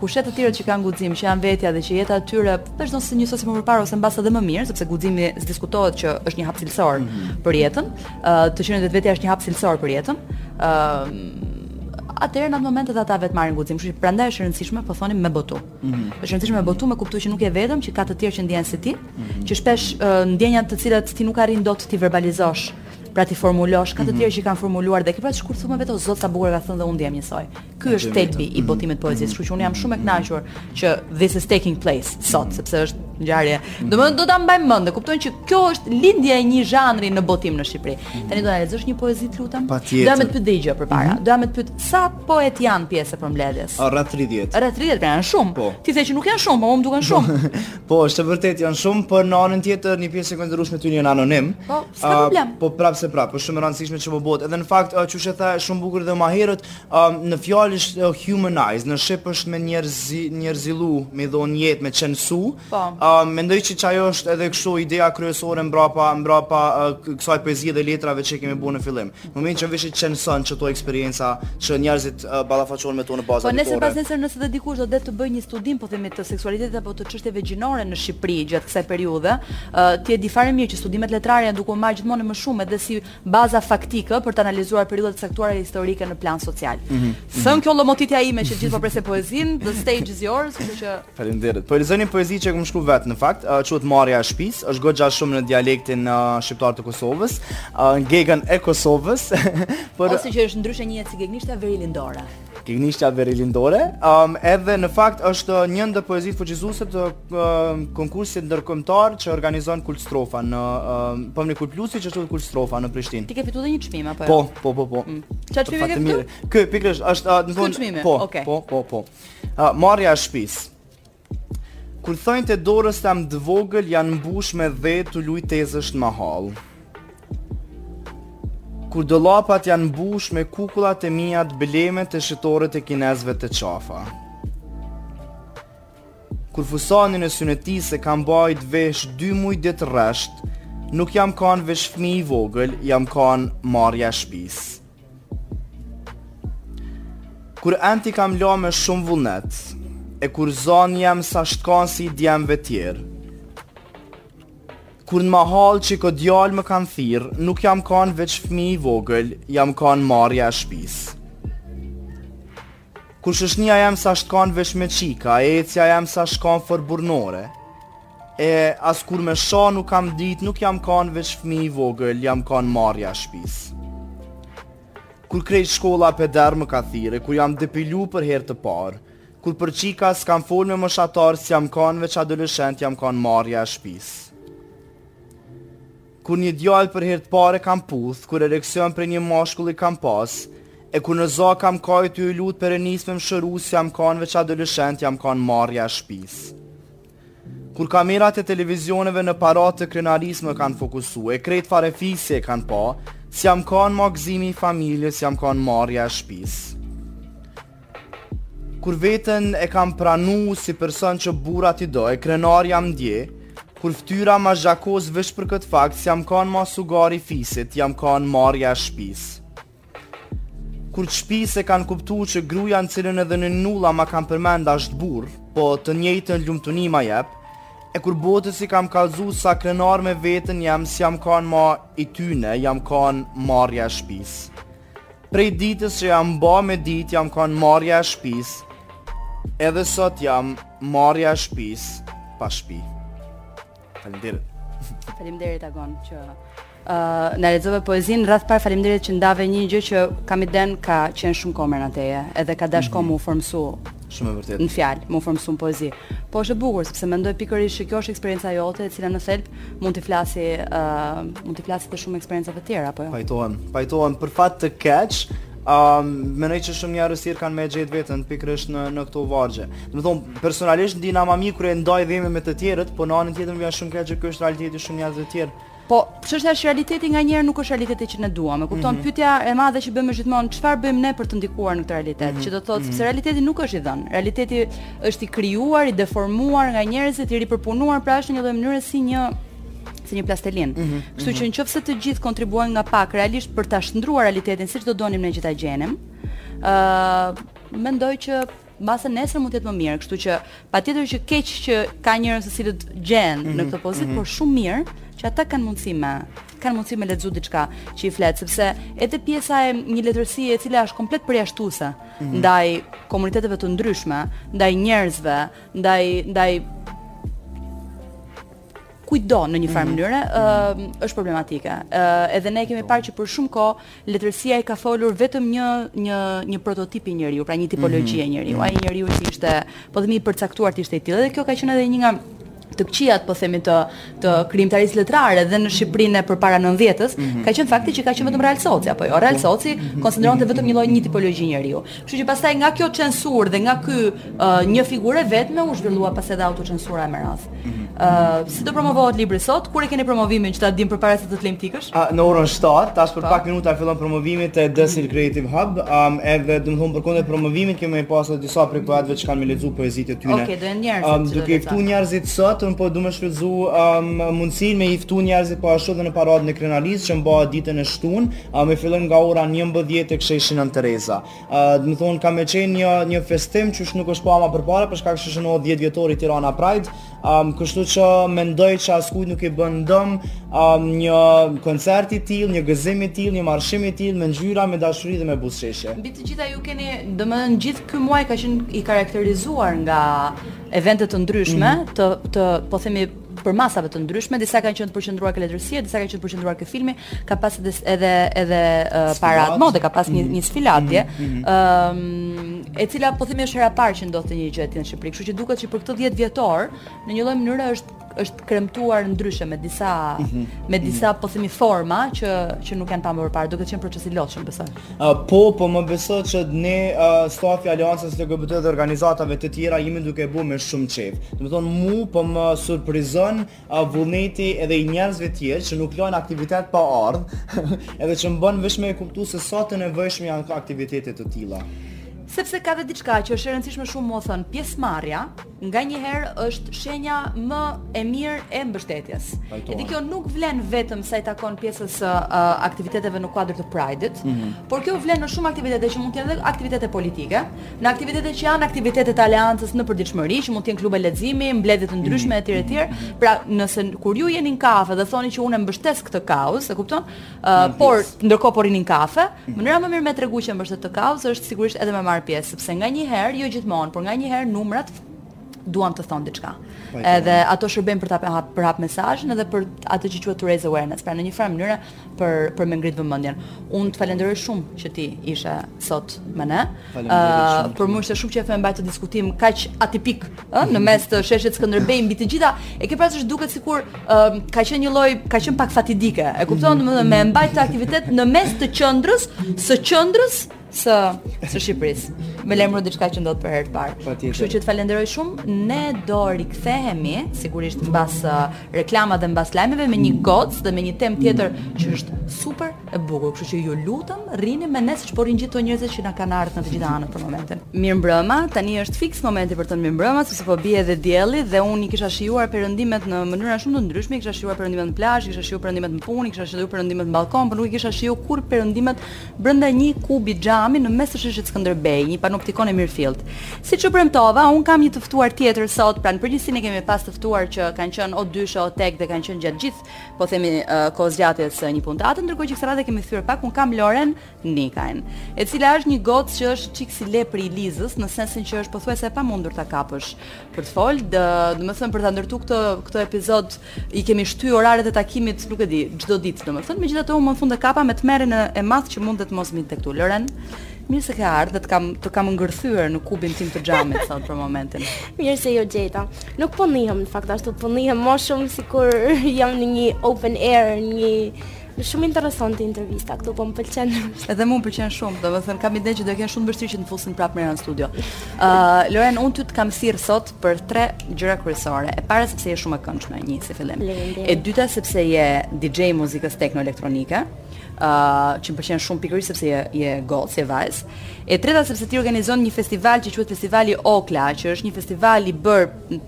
kur sheh të tjerët që kanë guxim, që janë vetja dhe që jeta e tyre vazhdon si njësoj si më parë ose mbase edhe më mirë, sepse guximi s'diskutohet që është një hap cilësor mm -hmm. për jetën, uh, të qenë vetvetja është një hap cilësor për jetën. ë uh, Atëherë në atë moment edhe ata vetë marrin guxim, kështu që prandaj është e rëndësishme, po thonim me botu. Mm -hmm. Është e rëndësishme me botu, me kuptuar që nuk je vetëm, që ka të tjerë që ndjehen si ti, mm -hmm. që shpesh uh, ndjenjat të cilat ti nuk arrin dot t'i verbalizosh, pra t'i formulosh, ka të mhm. tjerë që kanë formuluar dhe ke pra shkurtuar vetë o zot sa bukur ka thënë dhe unë ndjehem njësoj. Ky është thelbi i botimit të poezisë, kështu që unë jam shumë e kënaqur që this is taking place sot, sepse është ngjarje. Domethënë do ta mbaj mend, e kupton që kjo është lindja e një zhanri në botim në Shqipëri. Tani do ta lexosh një poezi, të lutem. Doja me të pyet një gjë përpara. Mhm. Doja me të pyet sa poetë janë pjesë e përmbledhjes?
Rreth 30.
Rreth 30 pra janë shumë.
Po.
Ti the që nuk janë shumë, po mua më duken shumë.
Po, është vërtet janë shumë, por në anën tjetër një pjesë e konsiderueshme aty janë anonimë.
Po, s'ka problem.
Po prapse prap, është shumë e rëndësishme që po bëhet. Edhe në fakt, çu she tha shumë bukur dhe më herët, Um, në fjalë është uh, humanize, në shqip është me njerëzi, njerëzilu, me dhon jetë, me qenësu.
Po.
Um, mendoj që qajo është edhe kështu ideja kryesore mbrapa mbrapa uh, kësaj poezie dhe letrave që kemi bërë në fillim. Në moment që veç i qenëson qato eksperienca që njerëzit uh, ballafaqohen me to në bazë.
Po nëse pasnesër nëse dhe dikush do të të bëjë një studim po themi të seksualitetit apo të çështjeve gjinore në Shqipëri gjatë kësaj periudhe, uh, ti e di fare mirë që studimet letrare janë duke u marrë gjithmonë më shumë edhe si baza faktike për të analizuar periudha të caktuara historike në plan social. Mm -hmm. Thënë kjo llomotitja ime që gjithë po presim poezinë, the stage is yours, kështu që
Faleminderit. Po lexoj një poezi që kam shkru vet në fakt, uh, quhet Marrja e shtëpisë, është goxha shumë në dialektin uh, shqiptar të Kosovës, uh, gegën e Kosovës. por
ose që është ndryshe njihet si gegnishtja verilindore.
Gegnishtja verilindore, um, edhe në fakt është një ndër poezitë fuqizuse të um, konkursit ndërkomtar që organizon Kult Strofa në um, pëmni Kult Plusi që është Kult Strofa në Prishtinë.
Ti ke fitu dhe një çmim, apo jo?
Po, po, po, po. Mm.
Çfarë çmimi ke
fitu? Ky, pikërisht, është... Uh, Ky
çmim,
po,
okay.
po, po, po. Uh, Marrja e shpisë. Kur thonjt e dorës tem të vogël janë mbush me dhe tu lujt tezësh n'mahallë. Kur dolapat janë mbush me kukullat e mia të bleme te shitoret e kinezve te Qafa. Kur fustanin e synetisë e kam bajt vesh dy muj ditë rresht, nuk jam kanë veç fmi i vogël, jam kanë marrja e shpisë. Kur enët i kam la me shumë vullnet E kur zani jem s'asht kanë si i djemve tjerë Kur në mahallë çikë-djalë më kanë thirrë Nuk jam kanë veç fmi i vogël Jam kanë marrja e shpisë Kur shoqnia jem s'asht kan veç me çika, e ecja jem s'asht kan fort burrnore, e as kur me sha nuk kam dit, nuk jam kan veç fmi i vogël, jam kan marrja e shpisë. Kur krejt shkolla peder më ka thirrë, kur jam depilu për her të parë, kur për çika s'kam fol me moshatarë, s'jam kan veç adoleshent, jam kan marrja e shpisë. Kur një djalë për herë të parë e kam puth, kur ereksion prej një mashkulli kam pas, e kur në za kam kajë tu ju lut perenisë me m'shëru s'jam kanë veç adoleshent jam kanë marrja e shpisë. Kur kamerat e televizioneve në paratë të krenarisë më kanë fokusu, e krejt farefisi e kanë pa, s'jam kanë ma gëzimi i familjes jam kanë marrja e shpisë. Kur veten e kam pranu si person që burrat i do e krenar jam ndje Kur ftyra ma gjakos veç për këtë fakt s'jam kan ma sugar i fisit jam kan marrja e shpisë Kur të shpisë e kan kuptu që gruja të cilën edhe n'ninulla ma kan përmend asht burrë Po të njëjtën lumtuni ma jep E kur botës i kam kalzu sa krenar me veten jam s'jam kan ma i tyne jam kan marrja e shpisë Prej ditës që jam ba me ditë jam kanë marrja e shpisë Edhe sot jam marrja e shpisë Pa shpi Falimderit
Falimderit Agon që Uh, na lexove poezinë, radhë t'parë falimderit që ndave një gjë që kam idenë ka qenë shumë kohë mrena teje, edhe ka dasht kohë mm -hmm. m'u formësu
Shumë e vërtetë.
Në fjalë, me u formësu në poezi. Po është e bukur sepse mendoj pikërisht që kjo është eksperienca jote, e cila në thelb mund të flasi, ë, uh, mund të flasi të shumë eksperiencave të tjera, apo jo?
Pajtohem, pajtohem për fat të keq. Um, menoj që shumë njerëz tjerë kanë me gjetë veten pikërisht në në këto vargje. Domethanë personalisht ndihna më mirë kur e ndaj dhimbjen me të tjerët, por në anën tjetër më vjen shumë keq që ky është realiteti i shumë njerëzve të tjerë.
Po, çështja është realiteti nganjëherë nuk është realiteti që ne duam. E kupton? Mm -hmm. Pyetja e madhe që bëjmë është gjithmonë çfarë bëjmë ne për të ndikuar në këtë realitet, mm -hmm. që do të thotë mm -hmm. se realiteti nuk është i dhënë. Realiteti është i krijuar, i deformuar nga njerëzit, i ripërpunuar, pra është në një lloj mënyre si një si një plastelinë. Mm -hmm. Kështu që mhm. nëse të gjithë kontribuojnë nga pak realisht për ta shndërruar realitetin siç do donim ne që ta gjenim, ë uh, mendoj që Mbase nesër mund të jetë më mirë, kështu që patjetër që keq që ka njerëz të cilët gjehen në këtë pozitë, mhm, mhm. por shumë mirë që ata kanë mundësi me kanë mundësi me lexu diçka që i flet, sepse edhe pjesa e një letërsie e cila është komplet përjashtuese mm -hmm. ndaj komuniteteve të ndryshme, ndaj njerëzve, ndaj ndaj kujtdo në një farë mhm. mënyre ë mhm. uh, është problematike. ë uh, edhe ne kemi parë që për shumë kohë letërsia i ka folur vetëm një një një prototipi njeriu, pra një tipologjie mhm. njeriu, ai njeriu që ishte po themi i përcaktuar të ishte i tillë dhe kjo ka qenë edhe një nga të këqijat po themi të të krijimtarisë letrare dhe në Shqipërinë përpara 90-s mm -hmm. ka qenë fakti që ka qenë vetëm Real Soci apo jo Real Soci mm -hmm. konsideronte vetëm një lloj një tipologji njeriu Kështu që pastaj nga kjo censurë dhe nga ky uh, një figurë e vetme u zhvillua pas edhe autocensura e me radhë. Ëh, mm -hmm. uh, si do promovohet libri sot? Kur e keni promovimin që ta dim përpara se të të lejmë të ikësh?
Uh, në orën 7, tash për pa. Po. pak minuta fillon promovimi te The Seal mhm. Creative Hub. Ëm um, edhe domethënë përkundër promovimit kemi me pas disa prej poetëve që kanë me lexu poezitë e tyre.
Okej, okay, do janë njerëz. Ëm um,
duke i ftuar njerëzit sot, un po du me shfrytëzu um, mundësinë me i ftuar njerëzit po ashtu edhe në paradën e Krenarisë që mbahet ditën e shtunë, Ëm e fillojmë nga ora 11 tek sheshi Nën Tereza. Ë, domethënë ka me qenë një një festim që nuk është pa më përpara për shkak se shënohet 10 vjetori Tirana Pride. Ëm, kështu që mendoj që askujt nuk i bën dëm ëm një koncert i tillë, një gëzim i tillë, një marshim i tillë me ngjyra, me dashuri dhe me buzëqeshje.
Mbi të gjitha ju keni, domethënë gjithë ky muaj ka qenë i karakterizuar nga evente të ndryshme, të po themi përmasave të ndryshme, disa kanë qenë të përqendruar ke letërsia, disa kanë qenë të përqendruar ke filmi, ka pas edhe edhe edhe uh, paradë mode, ka pas një mhm. një sfilatë, ëm mhm, mhm. um, e cila po themi është hera e parë që ndodhte një gjë e tillë në Shqipëri, kështu që duket se për këtë 10 vjetor në një lloj mënyre është është kremtuar ndryshe me disa mm -hmm. me disa mm -hmm. po themi forma që që nuk janë pa më parë, do ketë qenë proces i lodhshëm besoj.
Uh, po, po më beso që ne uh, stafi Aleancës LGBT dhe organizatave të tjera jemi duke bo me shumë qejf. Domethënë mu, po më surprizon uh, vullneti edhe i njerëzve tjerë që nuk lanë aktivitet pa ardhë, edhe që më bën veç me e kuptu se sa të nevojshme janë aktivitete të tilla.
Sepse ka dhe diçka që është e rëndësishme shumë me thënë, pjesëmarrja, nganjëherë është shenja më e mirë e mbështetjes. Edhe kjo nuk vlen vetëm sa i takon pjesës së uh, aktiviteteve në kuadër të Pride-it, mm -hmm. por kjo vlen në shumë aktivitete që mund të jenë aktivitete politike, në aktivitete që janë aktivitete të aleancës në përditshmëri, që mund të jenë klube leximi, mbledhje të ndryshme etj mm -hmm. etj. Pra, nëse kur ju jeni në kafe dhe thoni që unë e mbështes këtë kauzë, e kupton? Uh, por ndërkohë po rrini n'kafe, mhm. mënyra më e mirë me tregu që e mbështet këtë kauzë është sigurisht edhe me marr pjesë, sepse nganjëherë jo gjithmonë, por nganjëherë numrat duan të thonë diçka. Po, edhe ato shërbejnë për ta përhap mesazhin edhe për atë që quhet raise awareness, pra në një farë mënyre për për me ngrit vëmendjen. Unë të falenderoj shumë që ti ishe sot me ne. Ëh, uh, për mua është shumë qejf me mbajt këtë diskutim kaq atipik ë në mes të sheshit Skënderbej mbi të gjitha e ke parasysh duket sikur uh, ka qenë një lloj ka qenë pak fatidike e kupton mm. domethënë me mbajt këtë aktivitet në mes të qendrës së qendrës së së Shqipërisë. Me lajmëru diçka që ndodh për herë të parë. Kështu që të falenderoj shumë. Ne do rikthehemi sigurisht mbas uh, reklamave dhe mbas lajmeve me një gocë dhe me një temë tjetër që është super E bukur, kështu që ju lutem rrini me ne siç po rrin gjithë këto njerëzit që na kanë ardhur në të gjitha anët për momentin. Mirëmbrëma, tani është fiks momenti për të thënë mirëmbrëma sepse po bie edhe dielli dhe unë i kisha shijuar perëndimet në mënyra shumë të ndryshme, i kisha shijuar perëndimet në plazh, i kisha shijuar perëndimet në punë, i kisha shijuar perëndimet në ballkon, por nuk i kisha shijuar kurrë perëndimet brenda një kubi xhami në mes të sheshit Skënderbej, një panoptikon i mirëfilltë. Siç u premtova, un kam një të ftuar tjetër sot, pra në përgjithësi ne kemi pas të ftuar që kanë qenë o dyshe o tek dhe kanë qenë gjatë gjithë Po themi uh, kohëzgjatjes së një puntate, ndërkohë që këtë radhë kemi thyer pak un kam Loren Nikajn, e cila është një gocë që është çik si lepri i Lizës në sensin që është pothuajse e pamundur ta kapësh për të fol, domethënë për ta ndërtu këtë këtë epizod i kemi shty oraret e takimit, nuk e di, çdo ditë domethënë, megjithatë unë më në fund e kapa me tmerrin e, e madh që mundet të mos më ikë këtu Loren. Mirë se ke ardhur, të kam të kam ngërthyer në kubin tim të xhamit sot për momentin.
Mirë se ju gjeta. Nuk po ndihem në fakt ashtu, po ndihem më shumë sikur jam në një open air, një shumë interesante intervista këtu, po më pëlqen.
Edhe mua më pëlqen shumë, domethënë kam idenë që do ta kenë shumë vështirë që të më fusin prapë në studio. Ë, uh, Loren, unë ty të kam thirr sot për tre gjëra kryesore. E para sepse je shumë e këndshme, një si fillim. E dyta sepse je DJ e muzikës tekno elektronike. që më pëlqen shumë pikërisht sepse je je gocë, je vajzë. E treta sepse ti organizon një festival që quhet Festivali Okla, që është një festival i bër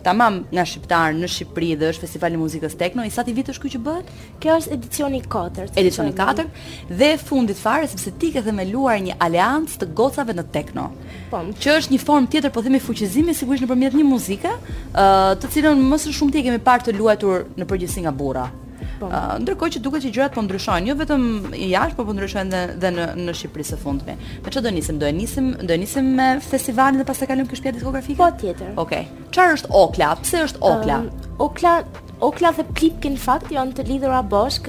tamam nga shqiptar në Shqipëri dhe është festival i muzikës techno. I sati vit është ky që bëhet?
Ky është edicioni i katërt.
Edicioni i katërt dhe e fundit fare sepse ti ke themeluar një aleancë të gocave në techno. Po. Që është një formë tjetër po themi fuqizimi sigurisht nëpërmjet një muzike, ë të cilën më së shumti e kemi parë të luajtur në përgjithësi nga burra. Po. Uh, ndërkohë që duket që gjërat po ndryshojnë, jo vetëm jashtë, por po ndryshojnë dhe, dhe në në Shqipëri së fundmi. Me çfarë do nisim? Do e nisim, do e nisim me festivalin dhe pastaj kalojmë ke shtëpia diskografike?
Po tjetër.
Okej. Çfarë është Okla? Pse është Okla? Um,
Okla Okla dhe Plipke në fakt janë të lidhura bashk.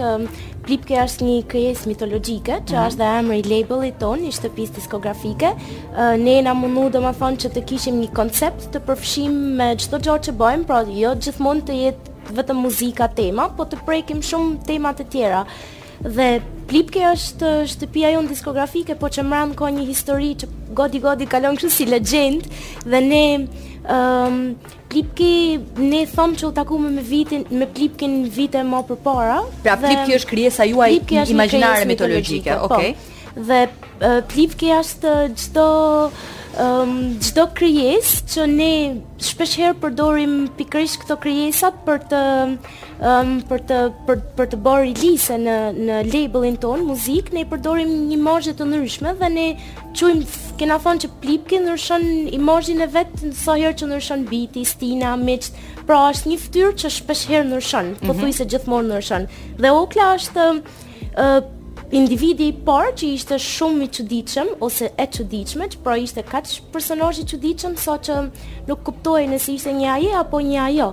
Plipke është një krijes mitologjike, që mhm. është dhe emri i labelit ton, i shtëpisë diskografike. Ne jena mundu domethënë që të kishim një koncept të përfshim me çdo gjë që bëjmë, pra jo gjithmonë të jetë vetëm muzika tema, po të prekim shumë tema të tjera. Dhe Plipke është shtëpia jonë diskografike, po që mrena ka një histori që gati gati kalon kështu si legjend dhe ne um, Plipke ne thom që u takuam me vitin me Plipken vite më përpara.
Pra Plipke është krijesa juaj imagjinare mitologjike, okay.
Po, Dhe Plipke është çdo çdo krijesë që ne shpesh herë përdorim pikërisht këto krijesa për të për të për, për të bërë release në në labelin ton muzik, ne përdorim imazhe të ndryshme dhe ne gjithmonë kena thonë që Plipke ndryshon imazhin e vet sa herë që ndryshon biti, stina, miç. Pra është një fytyrë që shpesh herë ndryshon, mm -hmm. pothuajse gjithmonë ndryshon. Dhe Okla është individi i parë që ishte shumë i çuditshëm ose e çuditshme, pra ishte kaq personazh i çuditshëm sa që nuk kuptoi nëse ishte një ai apo një ajo.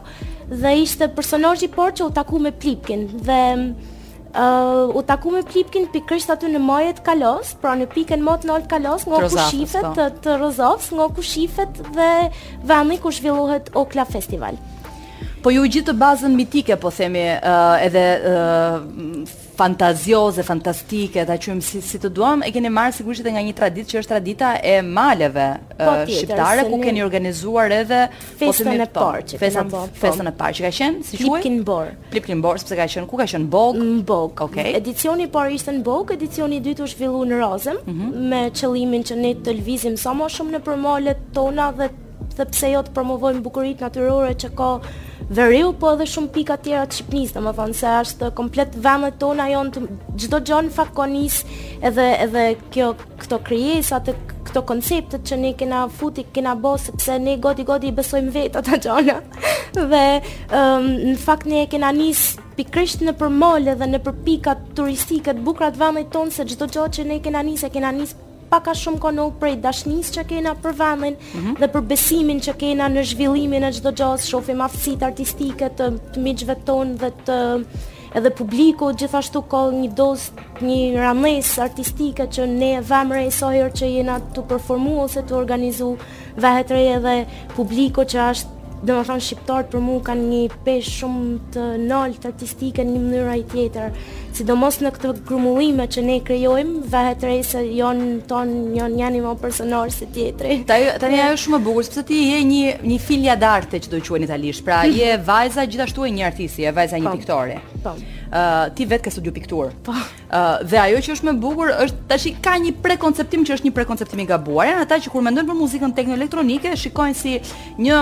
Dhe ishte personazhi i parë që u taku me Plipkin dhe uh, u taku me Plipkin pikërisht aty në majet e Kalasë, pra në pikën më të lartë të Kalasë, nga ku shifet po. të, të Rozafës, nga ku shifet dhe vendi ku zhvillohet Okla Festival.
Po ju gjithë këtë bazën mitike po themi edhe fantazioze, fantastike, ta quajmë si si të duam, e keni marrë sigurisht edhe nga një traditë që është tradita e maleve po, shqiptare ku keni organizuar edhe
po themi festën e po, parë,
festën po. festën e parë që ka qenë, si quhet?
Plipkin Bor.
Plipkin Bor, sepse ka qenë ku ka qenë Bogë?
Në Bogë.
Okej.
Edicioni i parë ishte në Bogë, edicioni i dytë u zhvillua në Razëm mm -hmm. me qëllimin që ne të lëvizim sa më shumë nëpër malet tona dhe Dhe pse jo të promovojmë bukuritë natyrore që ka veriu, po edhe shumë pika tjera të Shqipnisë, domethanë, se është komplet vendet tona jonë të çdo gja në fakt ka nis edhe, edhe kjo këto krijesat e këto konceptet që ne kena fut i, kena bo, sepse ne gati gati i besojmë vetë ata gjona. dhe um, në fakt ne kena nisë pikërisht nëpër male dhe nëpër pikat turistike të bukurat e vendit tonë, se çdo gja që ne kena nisë e kena nisë pak a shumë ka kanë prej dashnisë që kena për vendin mm -hmm. dhe për besimin që kena në zhvillimin e çdo gjës, shofim aftësitë artistike të, të miqve tonë dhe të edhe publiku gjithashtu ka një dozë një rames artistike që ne vem re sa herë që jena tu performu ose tu organizu Vehet re edhe publiku që është domethanë shqiptarët për mu kanë një peshë shumë të naltë artistike në një mënyrë a tjetër, sidomos në këto grumbullime që ne krijojmë. Vehet re se janë tanë një një njani ma personazh se tjetri.
Tani ajo shumë bukur, sepse ti je një, një figlia d'arte që thonë në italisht Pra mhm. je vajza gjithashtu e një artisti, e vajza një po. piktore po. Ti vetë ke studiu pikturë Po Dhe ajo që është më bukur është tashi ka një prekonceptim që është një prekonceptim i gabuar. Janë ata që kur mendojnë për muzikën tekno elektronike e shikojnë si një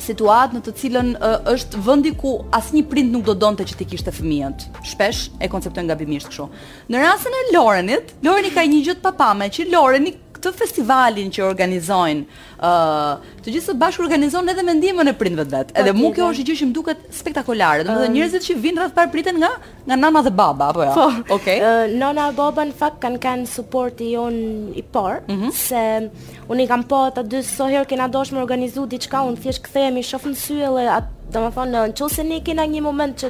situatë në të cilën uh, është vendi ku asnjë prind nuk do donte që t'i kishte fëmijët. Shpesh e konceptojnë gabimisht kështu. Në rastin e Lorenit, Loreni ka një gjë të papame që Loreni këtë festivalin që organizojnë, ë, uh, të gjithë së bashku organizojnë edhe me ndihmën e prindve të vet. Edhe mua kjo është gjëja që më duket spektakolare. Domethënë njerëzit që vijnë herën e parë priten nga Nga nana dhe baba apo jo?
Po.
Okej.
Okay. Nana e baba në fakt kanë kanë suporti jonë i parë,
mm -hmm.
se unë i kam pa ata dy sa herë kena dashur me organizu diçka, unë thjesht kthehem i shof në sy dhe atë Domethanë, në qoftë se ne kena një moment që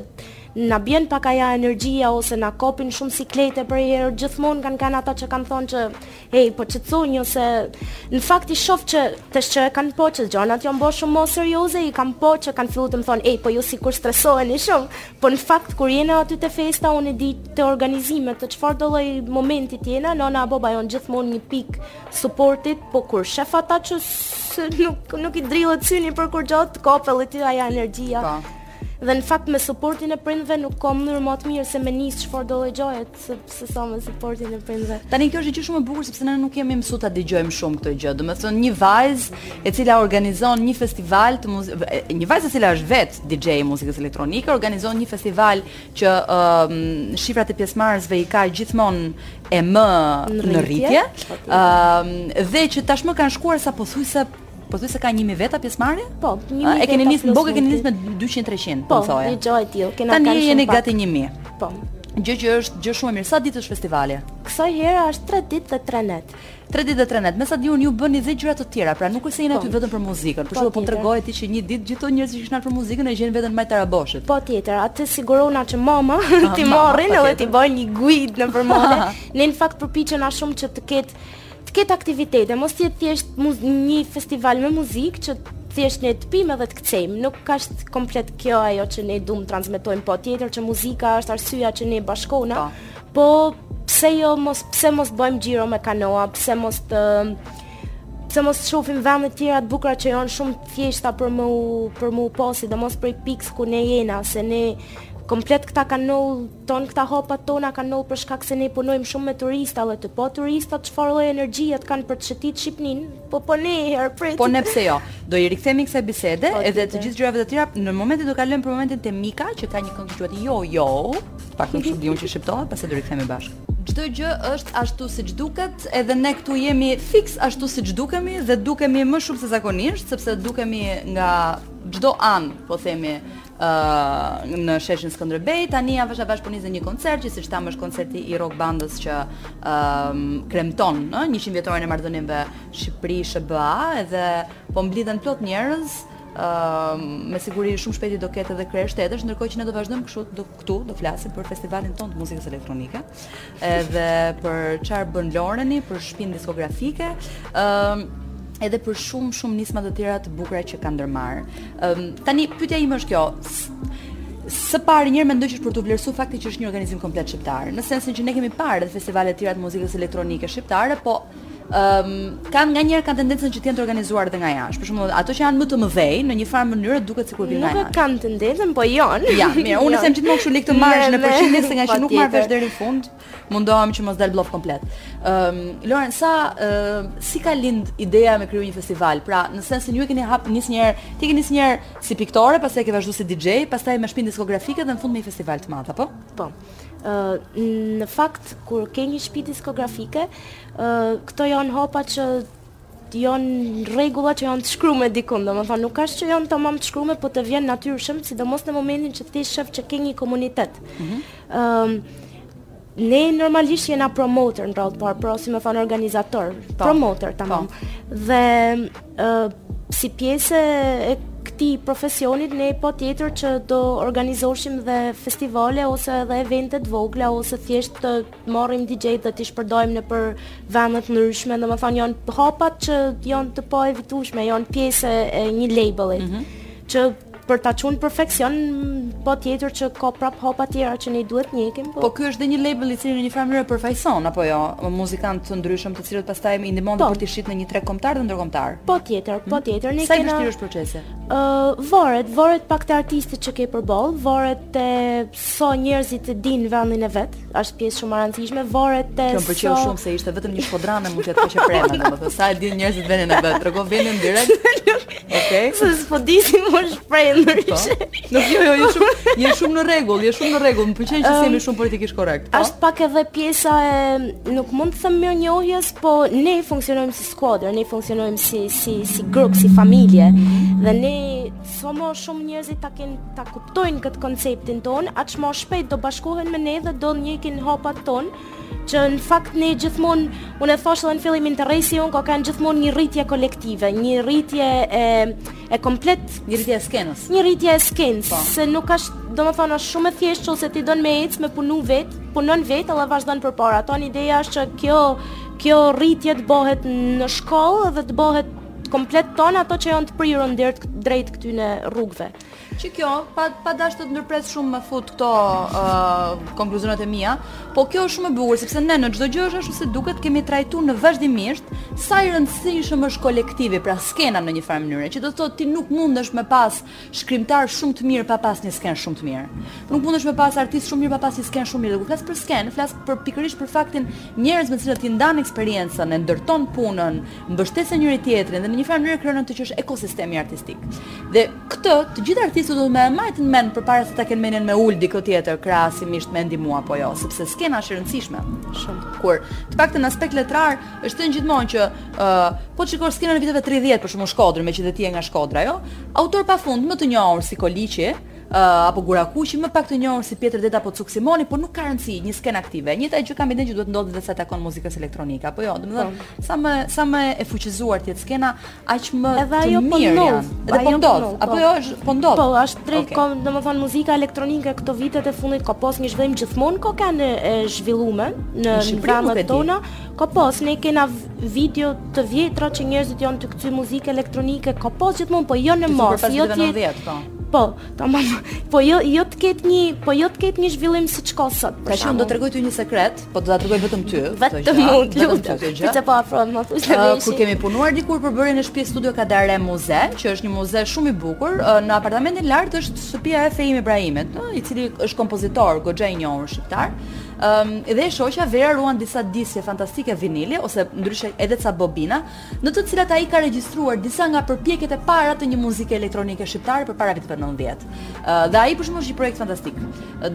na bjen pak ajo energjia ose na kapin shumë siklete përnjëherë, gjithmonë kanë kanë ata që kanë thonë që Ej, po ça thonë ose në fakt i shof që tash që e kanë po që gjonat janë bërë shumë ma serioze, e kanë pa që kanë fillu të më thonë, ej, po ju sikur stresoheni shumë, po në fakt kur jena aty te festa, unë e di te organizimet, te çfarëdo lloj momenti jena, nana e baba janë gjithmonë një pikë suporti, po kur shef ata që s', nuk, nuk i dridhet syni për kurrgja të, kap edhe ty ajo energjia.
Po.
Dhe në fakt me suportin e prindve nuk ka mënyrë më të mirë se me nisë çfarëdo lloj gjëje. se sesa me suportin e prindve.
Tani kjo është gjë shumë e bukur sepse ne nuk jemi mësuar ta dëgjojmë shumë këtë gjë. Domethënë një vajzë e cila organizon një festival të muzikës, një vajzë e cila është vetë DJ e muzikës elektronike, organizon një festival që uh, shifrat e pjesëmarrësve i ka gjithmonë e më
në rritje.
Ëm uh, dhe që tashmë kanë shkuar sa pothuajse Pothuajse ka 1000 veta pjesëmarrje?
Po, 1000
veta. E keni nisë vogël, keni nisë me 200
300,
po thoja.
Po, një gjë e tillë, kena kanë shumë. Tani jeni
gati 1000.
Po.
Gjë që është gjë shumë e mirë. Sa ditë është festivali?
Kësaj herë është 3 ditë dhe 3 net.
3 ditë dhe 3 net. Me sa di unë ju bëni dhe gjëra të tjera, pra nuk është se jeni aty po. vetëm për muzikën. Për shkak po,
po
tregoje ti që një ditë gjithë ato njerëz që kishin për muzikën e gjejnë veten në
Tarabosh. Patjetër, atë sigurohena që mama t'i marrin edhe t'i bëjnë një guidë nëpër male. Ne në fakt përpiqena shumë që të ketë të ketë aktivitete, mos të jetë thjesht një festival me muzikë që thjesht ne të pimë dhe të kcejmë. Nuk ka është komplet kjo ajo që ne duam të transmetojmë, patjetër që muzika është arsyeja që na bashkon.
Po.
po pse jo mos pse mos bëjmë xhiro me kanoa, pse mos të pse mos shohim vende të tjera të bukura që janë shumë të thjeshta për me për me pa, sidomos për pikën ku ne jena, se ne komplet këta kanë ardh Tan kta hapat tona kanë ardh për shkak se ne punojmë shumë me turista dhe tu pa turistat çfarë lloj energjiet kanë për të shëtit Shqipninë po po njëherë prit
Po ne pse jo. Do i rikthemi kësaj bisede
Po,
edhe të gjithë gjërave të tjera, në momentin do kalojmë për momentin te Mika që ka një këngë që quhet Jo Jo, të paktën kështu di unë që shqiptohet, pastaj do rikthehemi bashkë. Çdo gjë është ashtu siç duket, edhe ne këtu jemi fiks ashtu siç dukemi dhe dukemi më shumë se zakonisht, sepse dukemi nga çdo anë, po themi, uh, në sheshin Skënderbej. Tani avash avash po nis edhe një koncert që siç thamë është koncerti i rock bandës që um, kremton 100 vjetorin e marrëdhënieve Shqipëri SHBA edhe po mblidhen plot njerëz Uh, me siguri shumë shpejti do ketë edhe krerë shtetesh, ndërkohë që ne do vazhdojmë kështu do këtu do flasim për festivalin tonë të muzikës elektronike. edhe për çfarë bën Loreni, për shpinë diskografike, ë um, edhe për shumë shumë nisma të tjera të bukura që kanë ndërmarrë. Um, tani pyetja ime është kjo. Së pari njëherë mendoj që është për t'u vlerësuar fakti që është një organizim komplet shqiptar. Në sensin që ne kemi parë edhe festivale të tjera të muzikës elektronike shqiptare, po um, kanë nga njëherë kanë tendencën që të jenë të organizuar edhe nga jashtë. Për shembull, ato që janë më të mëdhenj në një farë mënyrë duket sikur vijnë nga jashtë.
Nuk kanë tendencën, po janë.
Ja, mirë, unë them gjithmonë kështu le që ta marrësh në përgjithësi se nga që nuk marr vesh deri në fund, mundohem që mos dal blof komplet. Ëm, um, Loren, sa uh, si ka lind ideja me kriju një festival? Pra, në sensin ju e keni hap nis një herë, e keni nis një herë si piktore, pastaj ke vazhduar si DJ, pastaj me shpinë diskografike dhe në fund me një festival të madh, apo?
Po. në fakt kur ke një shtëpi diskografike, këto janë hapa që janë rregulla që janë të shkruar dikund, domethënë nuk ka që janë tamam të shkruar, po të vjen natyrshëm, sidomos në momentin që ti shef që ke një komunitet. Ëm mhm. mm -hmm. Ne normalisht jena promoter në radhë të parë, pra domethënë organizator,
po.
promoter, tamam. Po. Dhe Si pjesë e këtij profesionit, ne patjetër që do organizoshim dhe festivale ose edhe evente të vogla, ose thjesht të marrim DJ dhe t'i shpërndajmë nëpër vende të ndryshme, domethënë janë hapat që janë të paevitushme, janë pjesë e një label-it, mm -hmm. që për ta çuar në perfeksion, patjetër që ka prap hapa të tjera që ne duhet t'i njekim. Po,
po ky është dhe një label i cili në një farë mënyrë përfaqëson apo jo, muzikantë të ndryshëm, të cilët pastaj i ndihmon
po.
për t'i shit në një treg kombëtar dhe ndërkombëtar.
Patjetër, hmm? patjetër, ne kemi.
Sa i vështirë është procesi?
Ë, uh, varet, varet pak te artistët që ke përball, varet te Sa njerëzit e dinë vendin e vet, është pjesë shumë e rëndësishme, varet te sa.
Kjo më pëlqeu
so...
shumë se është vetëm një shkodrane mund të jetë kaq e preme, domethënë sa e dinë njerëzit vendin e vet, trego vendin direkt. Okej. Okay.
Se s'po di si me shpreh po. ndryshe.
Nuk jo, jo, je shumë, je shumë në rregull, je shumë në rregull. Më pëlqen që um, jemi shumë politikisht korrekt. Po?
Është pak edhe pjesa e nuk mund të them mirënjohjes, po ne funksionojmë si skuadër, ne funksionojmë si si si grup, si familje. Dhe ne Sa më shumë njerëzit ta kenë ta kuptojnë këtë konceptin ton, aq më shpejt do bashkohen me ne dhe do ndjekin hapat ton, që në fakt ne gjithmonë, unë e thash edhe në fillim interesi jonë ka kanë gjithmonë një rritje kolektive, një rritje e e komplet,
një rritje e skenës.
Një rritje e skenës,
po.
se nuk ka domethënë është shumë e thjeshtë ose ti don me ec me punu vet, punon vet edhe vazhdon përpara. Tan ideja është që kjo kjo rritje të bëhet në shkallë dhe të bëhet të komplet tan ato që janë të prirun drejt drejt këtyne rrugëve.
Që kjo, pa, pa dash të të ndërpres shumë me fut këto uh, konkluzionet e mia, po kjo është shumë e bukur, sepse ne në çdo gjë ashtu si duket kemi trajtu në vazhdimisht sa i rëndësishëm është kolektivi, pra skena në një farë mënyre, që do të thotë ti nuk mundesh me pas Shkrimtar shumë të mirë pa pas një skenë shumë të mirë. Nuk mundesh me pas artist shumë mirë pa pas një skenë shumë mirë. Dhe kur flas për skenë, flas për pikërisht për faktin njerëz me të cilët ti ndan eksperiencën, e ndërton punën, mbështesin njëri-tjetrin dhe në një farë mënyrë krijon atë që është ekosistemi artistik. Dhe këtë të gjithë artistët duhet me majt në mend përpara se ta kenë mendjen me ul dikë tjetër krahasimisht me ndihmu apo jo, sepse skena është e rëndësishme.
Shumë.
Kur të paktën aspekt letrar Është thënë gjithmonë që ë uh, po të shikosh skenën e viteve 30 për shembull në Shkodër, meqë dhe ti je nga Shkodra, jo? Autorë pafund më të njohur si Koliqi, uh, apo Gurakuqi, më pak të njohur si Pjetër Deta apo Cuk Simoni, por nuk ka rëndësi, një skenë aktive. Njëta gjë kam idenë që duhet të ndodhi dhe sa i takon muzikës elektronike, apo jo? Domethënë, po. sa më sa më e fuqizuar të jetë skena, aq më
edhe ajo po ndodh
edhe po ndodh
po.
apo jo është po ndodh
po e
drejtë
okay. kom domethënë muzika elektronike këto vitet e fundit ka pas një zhvillim gjithmonë ka kanë e zhvilluar në vendet tona ka pas ne kena video të vjetra që njerëzit janë të kthy muzikë elektronike ka pas gjithmonë po jo në
mos
jo
ti po.
po tamam po jo jo të ketë një po jo të ketë një zhvillim siç ka sot për
shembull do të rregoj ty një sekret Po do ta tregoj vetëm ty.
Vetëm
mu, të
lutem. Ti që po afrohem më thuaj se
më
ishi.
Kur kemi punuar dikur për bërjen e shtëpisë studio Kadare muze, që është një muze shumë i bukur. Në apartamentin lart është shtëpia e Feim Ibrahimit, ë, i cili është kompozitor, goxha i njohur shqiptar. Ëm, dhe e shoqja Vera ruan disa disqe fantastike vinili ose ndryshe edhe ca bobina, në të cilat ai ka regjistruar disa nga përpjekjet e para të një muzike elektronike shqiptare përpara viteve nëntëdhjetë. Dhe ai për shembull është një projekt fantastik.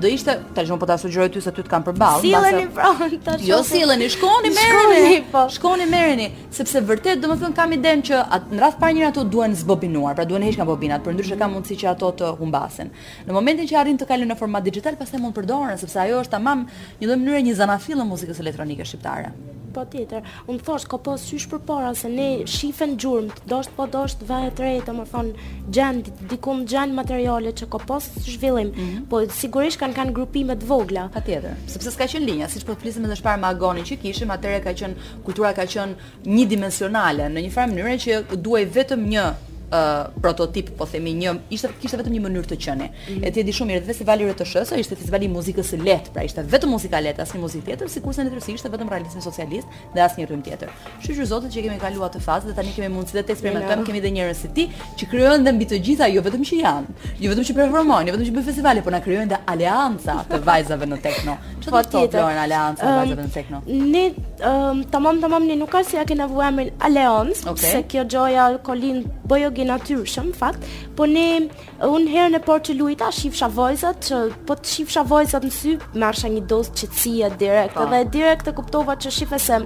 Do ishte, tani unë po ta sugjeroj ty se ty të kam përballë, mbase.
Silleni pra, ta shohim.
Jo silleni, shkoni merreni.
Po.
Shkoni merreni, sepse vërtet domethënë kam idenë që në radhë të parë njëherë ato duhen zbobinuar, pra duhen heq nga bobinat, përndryshe ka mundësi që ato të humbasin. Në momentin që arrijnë të kalojnë në format dixhital, pastaj mund të përdoren sepse ajo është tamam në një lloj mënyre një zanafillë e muzikës elektronike shqiptare.
Patjetër. Unë thashë ka pas qysh përpara se ne shifen gjurmët, dashtë pa dashtë vehet re, domethënë gjen diku gjen materiale që ka pas zhvillim, mm -hmm. po sigurisht kanë kanë grupime të vogla.
Patjetër, sepse s'ka qenë linja, siç po flisim edhe më parë me Agonin që kishim, atëherë ka qenë kultura ka qenë njëdimensionale në një farë mënyre që duhej vetëm një prototip, po themi një, ishte kishte vetëm një mënyrë të qenë. E ti e di shumë mirë, dhe festivali i RTSH-së ishte festivali i muzikës së lehtë, pra ishte vetëm muzika e lehtë, asnjë muzikë tjetër, sikurse në letërsi ishte vetëm realizmi socialist dhe asnjë rrymë tjetër. Kështu që shyqyr Zotit që kemi kaluar atë fazë dhe tani kemi mundësi dhe të eksperimentojmë, kemi dhe njerëz si ti që krijojnë dhe mbi të gjitha jo vetëm që janë, jo vetëm që performojnë, jo vetëm që bëjnë festivale, por na krijojnë dhe aleanca të vajzave në techno. Çfarë do të thotë aleanca të vajzave në techno?
Ne um, tamam tamam ne nuk ja kena vu emrin aleancë,
okay.
se kjo gjoja ka lind pak natyrshëm në fakt, po ne Unë herën e parë që luajta shifsha vajzat që po të shifsha vajzat në sy, marrsha një dozë qetësie direkt pa.
Po.
dhe direkt e kuptova që shife, se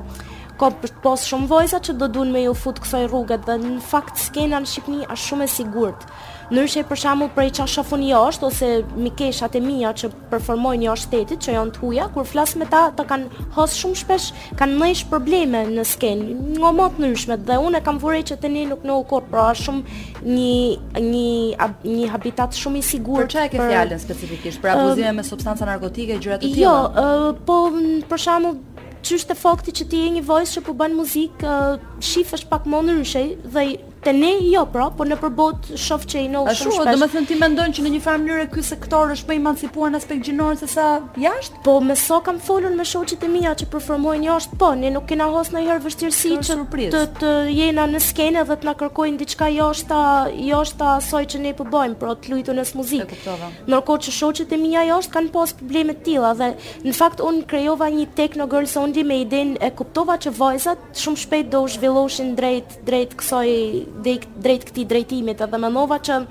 ka pas shumë vajza që do duan me ju fut kësaj rruget dhe në fakt skena në Shqipni është shumë e sigurt. Ndryshe për shembull prej çfarë shof un jashtë ose mikeshat e mia që performojn jashtë shtetit që jan t'huja kur flas me ta, ta kan has shum shpesh kan nesh probleme në sken nga ma t'nryshmet dhe un e kam vu re që te ne nuk nodh kjo pra është shum nji nji nji habitat shum i sigurt
për
ça
e ke fjalën specifikisht për abuzime me substanca narkotike gjëra të tilla
jo po për shembull çysh te fakti që ti je një vajzë që po bën muzikë shifesh pak më ndryshe dhe Te ne jo pra, po nëpër botë shoh që i
nodh
shumë shpesh.
Ashtu, domethënë ti mendon që në një farë mënyre ky sektor është më emancipuar në aspekt gjinor se sa jashtë?
Po me sa kam folur me shoqet e mia që performojnë jashtë, po ne nuk kena has ndonjëherë vështirësi që të të jena në skenë dhe të na kërkojnë diçka jashtë jashtë asaj që ne po bëjmë, pra të
luajturën
muzikë. Ndërkohë që shoqet e mia jashtë kanë pas probleme të tilla dhe në fakt un krijova një techno girl sound me idenë, e kuptova që vajzat shumë shpejt do u zhvilloshin drejt drejt kësaj drejt këtij drejtimit edhe mendova që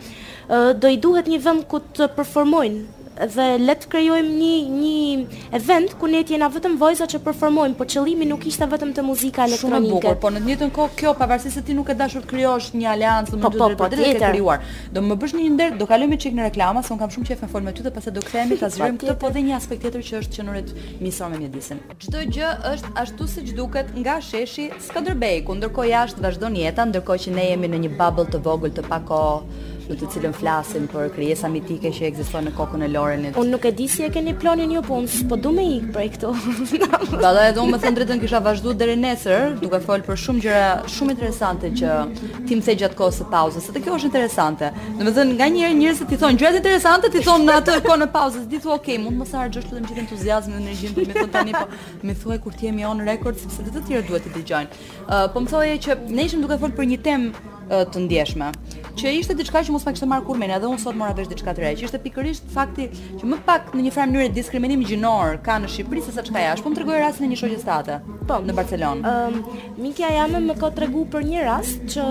do i duhet një vend ku të performojnë dhe le të krijojmë një një event ku ne të jena vetëm vajza që performojmë, por qëllimi nuk ishte vetëm te muzika elektronike.
Shumë bukur, por në të njëjtën kohë kjo pavarësisht se ti nuk ke dashur të krijosh një aleancë me
po,
të
po,
drejtë
po,
drejtë
të
krijuar. Do më bësh një nder, do kalojmë çik në reklama, se un kam shumë qejf me fol me ty dhe pastaj do kthehemi ta zgjerojmë këtë por dhe një aspekt tjetër që është të qenurit mision me mjedisin. Çdo gjë është ashtu siç duket nga sheshi Skënderbej, ku ndërkohë jashtë vazhdon jeta, ndërkohë që ne jemi në një bubble të vogël të pakohë, në të cilën flasim për krijesa mitike që ekzistojnë në kokën e Lorenit.
Unë nuk e di si e keni planin ju, po unë s'po du me ik prej këtu.
Valla edhe unë me thënë drejtën kisha vazhdu deri nesër, duke folë për shumë gjëra shumë interesante që ti më the gjatë kohës së pauzës, edhe kjo është interesante. Domethënë, nganjëherë njerëzit i thonë gjërat interesante, t'i thonë në atë kohë në pauzë, dhe ti thua, "Ok, mund të mos harxhosh Të gjithë entuziazmin dhe energjinë për m'i thënë tani, po m'i thuaj kur të jemi on record, sepse dhe të tjerë duhet të dëgjojnë. Uh, po më thoje që ne ishim duke folë për një temë uh, të ndjeshme, që ishte diçka që mos ma kishte marrë kurrë mendja, edhe unë sot mora vesh diçka të re, që ishte pikërisht fakti që më pak në një farë mënyrë diskriminim gjinor ka në Shqipëri se sa çka jashtë. Po më tregoje rastin e një shoqes tate. Po, në Barcelonë.
Ëm, um, mikja jeme më ka tregu për një rast që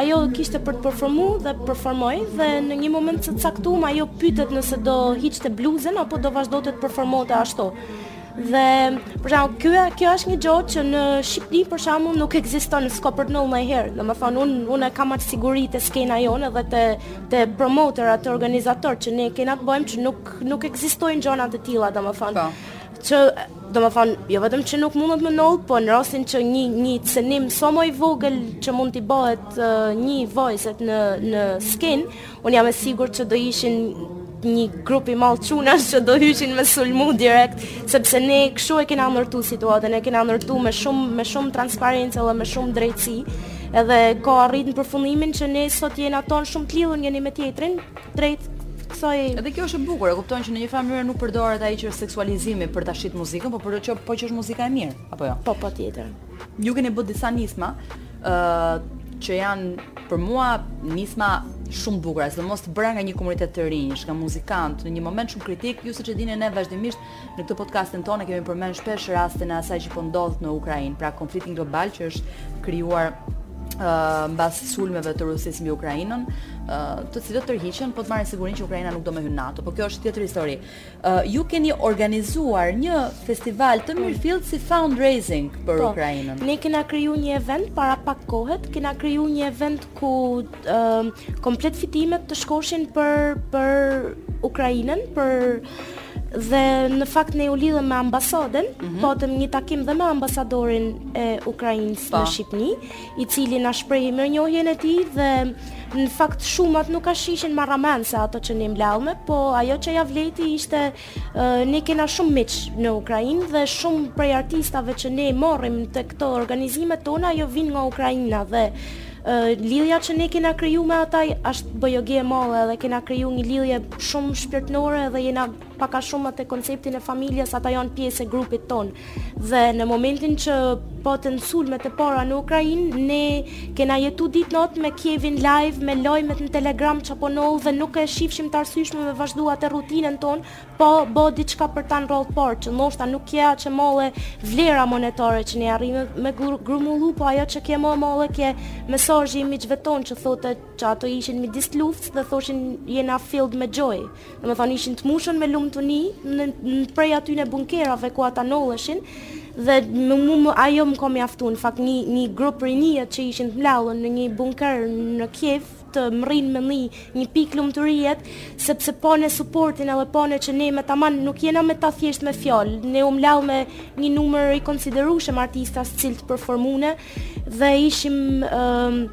Ajo kishte për të performu dhe performoi dhe në një moment të caktuar ajo pyetet nëse do hiqte bluzën apo do vazhdonte të performonte ashtu. Dhe për shembull, kjo kjo është një gjë që në Shqipëri për shembull nuk ekziston, s'ka për të ndodhur ndonjëherë. Domethënë unë unë kam atë siguri te skena jonë dhe te te promotorat, te organizatorët që ne kena të bëjmë që nuk nuk ekzistojnë gjëra të tilla domethënë.
Po.
që domethënë, jo vetëm që nuk mundet me ndodh, po në rastin që një, një cenim sa më i vogël që mund t'i bëhet një vajzës në, në skenë, unë jam e sigurt që do ishin një grup i madh çunash që do hyshin me sulmu direkt, sepse ne kështu e kena ndërtu situatën, e kena ndërtu me shumë me shumë transparencë dhe me shumë drejtësi. Edhe ka arrit në përfundimin që ne sot jena të tanë shumë të lidhur njëri me tjetrin, drejt kësaj
Edhe kjo është e bukur, e kupton që në një farë mënyrë nuk përdoret ai që është seksualizimi për ta shit muzikën, por për që po që është muzika e mirë, apo jo?
Po, patjetër.
Ju keni bë disa nisma, ë uh, që janë për mua nisma shumë të bukura, sidomos të bëra nga një komunitet të rinjsh, nga muzikantë, në një moment shumë kritik, ju siç e dini ne vazhdimisht Në këtë podcastin tonë e kemi përmend shpesh rastin e asaj që po ndodh në Ukrainë, pra konfliktin global që është krijuar uh, mbas sulmeve të Rusisë mbi Ukrainën, uh, të cilët tërhiqen po të marrin sigurinë që Ukraina nuk do me hy në NATO. Po kjo është tjetër histori. Uh, ju keni organizuar një festival të, po, mirëfilltë si fundraising për
po,
Ukrainën.
Ne kena krijuar një event para pak kohet, kena krijuar një event ku komplet fitimet të shkoshin për për Ukrainën, për dhe në fakt ne u lidhëm me ambasadën, mm -hmm. patëm një takim dhe me ambasadorin e Ukrainës në po. Shqipëni, i cili na shprehi mirënjohjen e tij dhe në fakt shumat nuk ka se ishin marramendëse ato që ne mblodhme, po ajo që ia vlejti ishte Ne kena shumë miq në Ukrainë dhe shumë prej artistave që ne marrim te këto organizimet tona jo vijnë nga Ukraina dhe lidhja që ne kena kriju me ata asht ba goxha e madhe dhe kena kriju një lidhje shumë shpirtnore dhe jena paka shumë atë konceptin e familjes, ata janë pjesë e grupit tonë. Dhe në momentin që patën sulmet e para në Ukrainë, ne kena jetu ditë natë me Kievin live, me lajmet në Telegram që po ndodh dhe nuk e shifshim të arsyshme me vazhdu atë rutinën tonë, pa ba diçka për ta në radhë parë, që ndoshta nuk kje aq e madhe vlera monetare që ne arrime me grumullu, po ajo që kje më e madhe kje mesazhi i miqve tonë që thote që ato ishin midis luftës dhe thoshin jena filled me joy. Domethënë ishin të mushun me lumtuni, në, në prej atyne bunkerave ku ata ndodheshin, dhe më, më, më ajo më ka mjaftuar në fakt një një grup rinije që ishin të mbledhun në një bunker në Kiev të marrin me një një pikë lumturie sepse panë suportin edhe panë që ne me taman nuk jena me ta thjesht me fjalë ne u mblodhme një numër i konsiderueshëm artista të cilët performune dhe ishim um,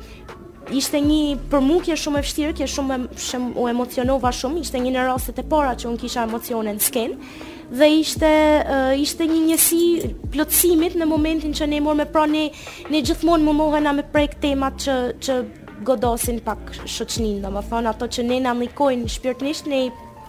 Ishte një për mu kje shumë e vështirë, kje shumë shumë u emocionova shumë, ishte një nga rastet e para që un kisha emocione në skenë dhe ishte uh, ishte një ndjesi plotësimit në momentin që ne morëm pra ne ne gjithmonë mundohena me prek temat që që godasin pak shoqnin, domethënë ato që ne na ndikojnë shpirtërisht ne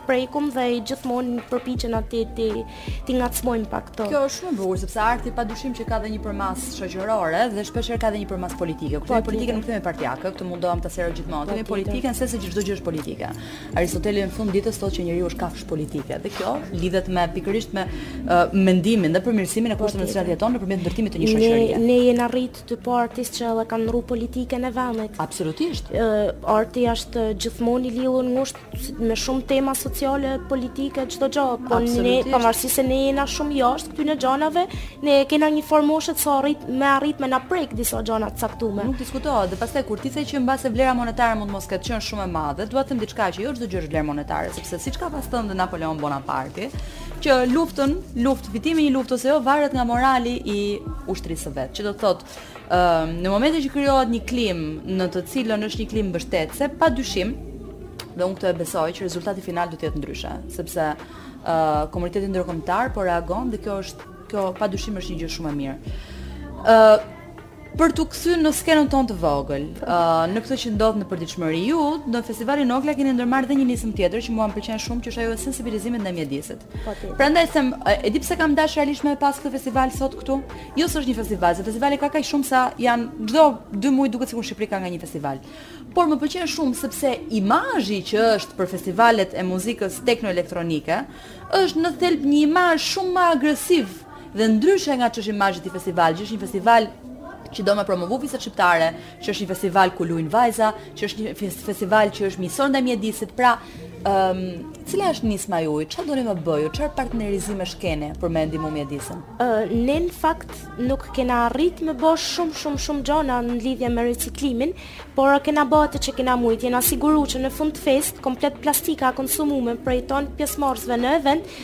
prekum dhe gjithmonë përpiqena t'i t'i ngacmojmë pak këto.
Kjo është shumë e bukur sepse arti padyshim që ka dhe një përmasë shoqërore dhe shpesh ka dhe një përmasë politike. Kur po, politike nuk themi partiake, këtë mundohem ta sqaroj gjithmonë. Themi po, politike sepse çdo gjë është politike. Aristoteli në fund të ditës thotë që njeriu është kafshë politike dhe kjo lidhet me pikërisht me uh, mendimin dhe përmirësimin e po, kushteve në të cilat jeton nëpërmjet ndërtimit të një shoqërie.
Ne jemi rrit te po artistë që edhe kanë ndrru politikën e vendit.
Absolutisht.
Uh, arti është gjithmonë i lidhur ngusht me shumë tema sociale, politike, çdo gjë, po ne pavarësisht se ne jena shumë jashtë këtyne gjanave, ne kena një formë që s'arrit me arrit me na prek disa gjana të caktuara.
Nuk diskutohet dhe pastaj kur ti the që mbase vlera monetare mund mos ketë qenë shumë e madhe, dua të them diçka që jo çdo gjë është vlerë monetare, sepse siç ka pas thënë dhe Napoleon Bonaparte, që luftën, luftë fitimi i luftës jo varet nga morali i ushtrisë së vet, që do të thotë në momentin që krijohet një klimë në të cilën është një klimë mbështetëse, pa dyshim, dhe unë këtë e besoj që rezultati final do të jetë ndryshe, sepse uh, komuniteti ndërkombëtar po reagon dhe kjo është kjo pa dyshim është një gjë shumë e mirë. ë uh, Për t'u kthyer në skenën tonë të vogël, uh, në këtë që ndodh në përditshmëri ju, në festivalin Okla keni ndërmarrë dhe një nismë tjetër që mua më pëlqen shumë, që është ajo e sensibilizimit ndaj mjedisit.
Po,
Prandaj them, e di pse kam dashur realisht me pas këtë festival sot këtu, Jo se është një festival, se festivale ka kaq shumë sa janë çdo dy muaj duket sikur në Shqipëri ka nga një festival. Por më pëlqen shumë sepse imazhi që është për festivalet e muzikës teknoelektronike është në thelb një imazh shumë më agresiv dhe ndryshe nga ç'është imazhi i këtij festivali, që është një festival që do me promovu viset shqiptare, që është një festival ku luajnë vajza, që është një festival që është miqësor ndaj mjedisit, pra Ëm, um, cila është nisma juaj? Çfarë doni të bëni? Çfarë partnerizimesh keni për me ndihmu mjedisin?
Ë, uh, ne në fakt nuk kena arrit me bë shumë shumë shumë gjona në lidhje me riciklimin, por kena bë atë që kena mujt. Jena siguru që në fund feste komplet plastika e konsumuar prej tonë pjesëmarrësve në event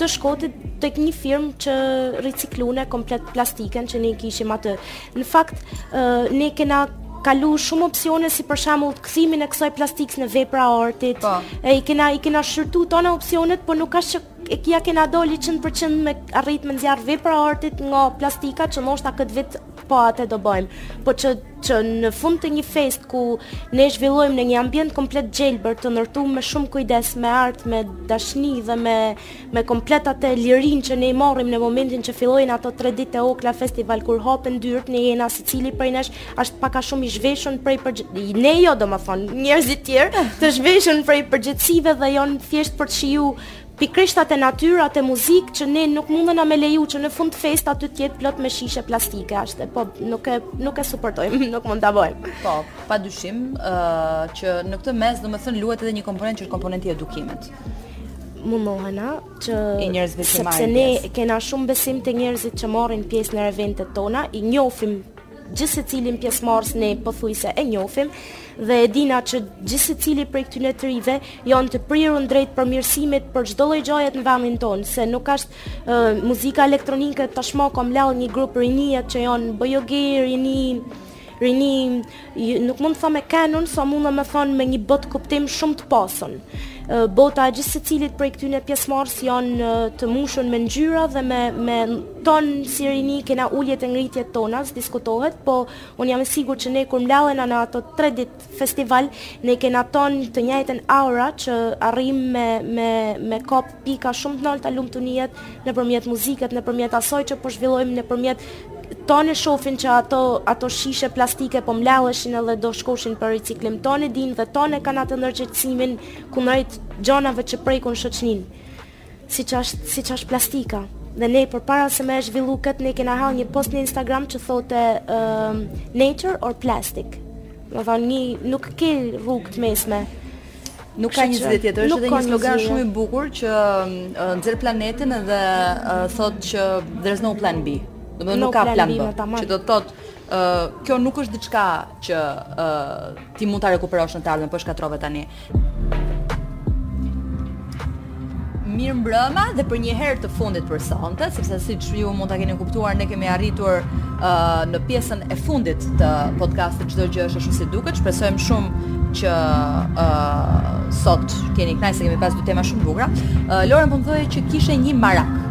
të shkonte tek një firmë që riciklonte komplet plastikën që ne kishim atë. Në fakt, ne kena kalu shumë opsione si për shembull kthimin e kësaj plastikës në vepra arti.
Po.
E i kena i kena shqyrtu tona opsionet, por nuk ka që ia kena dalë 100% me arrit me nxjerrë vepra arti nga plastika që ndoshta këtë vit po atë do bëjmë. Po që që në fund të një feste ku ne zhvillojmë në një ambient komplet të gjelbër të ndërtuar me shumë kujdes, me art, me dashni dhe me me komplet atë lirinë që ne marrim në momentin që fillojnë ato tre ditë të Okla Festival kur hapen dyert ne jena secili prej nesh është pak a shumë i zhveshur prej për ne jo domethënë njerëzit tjerë të zhveshur prej përgjegjësive dhe janë thjesht për të shiju pikërisht atë natyrë, atë muzikë që ne nuk mundena me leju që në fund feste aty të jetë plot me shishe plastike, ashtë, po nuk e nuk e suportojmë, nuk mund ta bëjmë.
Po, padyshim, ë uh, që në këtë mes domethën luhet edhe një komponent që është komponenti i edukimit.
mundohena që
i njerëzve që marrin.
Sepse
ne
kena shumë besim te njerëzit që marrin pjesë në eventet tona, i njohim gjithsecilin pjesëmarrës ne pothuajse e njofim dhe e dina që gjithsecili prej këtyne të rinjve janë të prirun drejt përmirësimit për çdo lloj gjaje në vendin tonë se nuk ashtë muzika elektronike tashmë ka mbledh një grup rinie që janë bëjogi, rini Rini nuk mund të thonë me kanun, sa mund me thonë me një botëkuptim shumë të pasun. Bota e gjithsecilit prej këtyne pjesëmarrës janë të mushun me ngjyra dhe me, me tonë si rini kena uljet e ngritjet tona, diskutohet, po unë jam e sigurt që ne kur mbledhena në ato tre ditë festival ne kena ton të njëjtën aura që arrijmë me me me kop pika shumë të nolta lumtuniet nëpërmjet muzikës, nëpërmjet asaj që po zhvillojmë, nëpërmjet tonë e shofin që ato ato shishe plastike po mbledheshin edhe do shkoshin për riciklim. Tonë e dinë dhe tonë e kanë atë ndërgjegjësimin kundrejt gjonave që prekun shoqninë. siç është siç është plastika. Dhe ne përpara se me e zhvillu këtë ne kena hedh një post në Instagram që thotë uh, nature or plastic. Domethënë një nuk ke rrugë të mesme.
Nuk ka një zgjidhje tjetër, është edhe një slogan shumë i bukur që uh, nxjerr planetin dhe uh, thotë që there's no plan B. Do
të thotë
nuk ka
plan B.
Që do të thotë Kjo nuk është diçka që ti mund ta rekuperosh në të ardhmen, po e shkatrove tani. Mirëmbrëma dhe për një herë të fundit për sonte, sepse siç ju mund ta keni kuptuar, ne kemi arritur uh, në pjesën e fundit të podcastit Çdo gjë është ashtu si duket, shpresojmë shumë që uh, sot të jeni knaq se kemi pas dy tema shumë të bukra. Uh, Loren pra po më thoje që kishe një marak.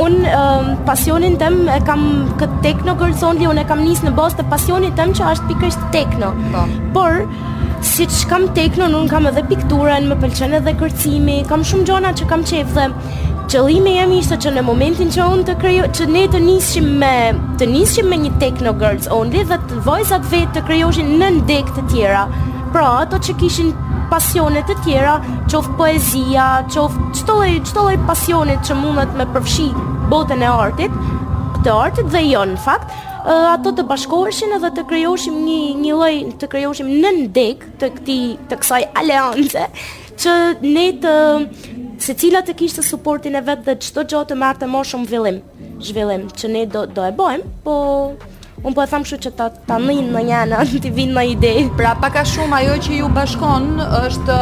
Unë
um, pasionin tem e kam këtë tekno girls only, unë e kam nisë në bazë të pasionit tem që është pikërisht tekno.
Po.
Por, siç kam tekno, unë kam edhe pikturën, më pëlqen edhe kërcimi, kam shumë gjona që kam qejf dhe qëllimi jem ishte që në momentin që unë të krijoj, që ne të nisshim me, të nisshim me një tekno girls only dhe te vajzat vetë të krijoshin nëndegë të tjera. Pra, ato që kishin pasione të tjera, qoftë poezia, qoftë Çdo lloj, çdo lloj pasioni që mundet me përfshi botën e artit, të artit dhe jo në fakt, ato të bashkoheshin edhe të krijoshim një një lloj të krijoshim nëndegë të këtij të kësaj aleance që ne të secila të kishte suportin e vet dhe çdo gjë të marrte më shumë vëllim. zhvillim që ne do do e bëjmë, po unë po e them kështu që ta ta ndijnë në një anë t'i vijnë në ide.
Pra pak a shumë ajo që ju bashkon është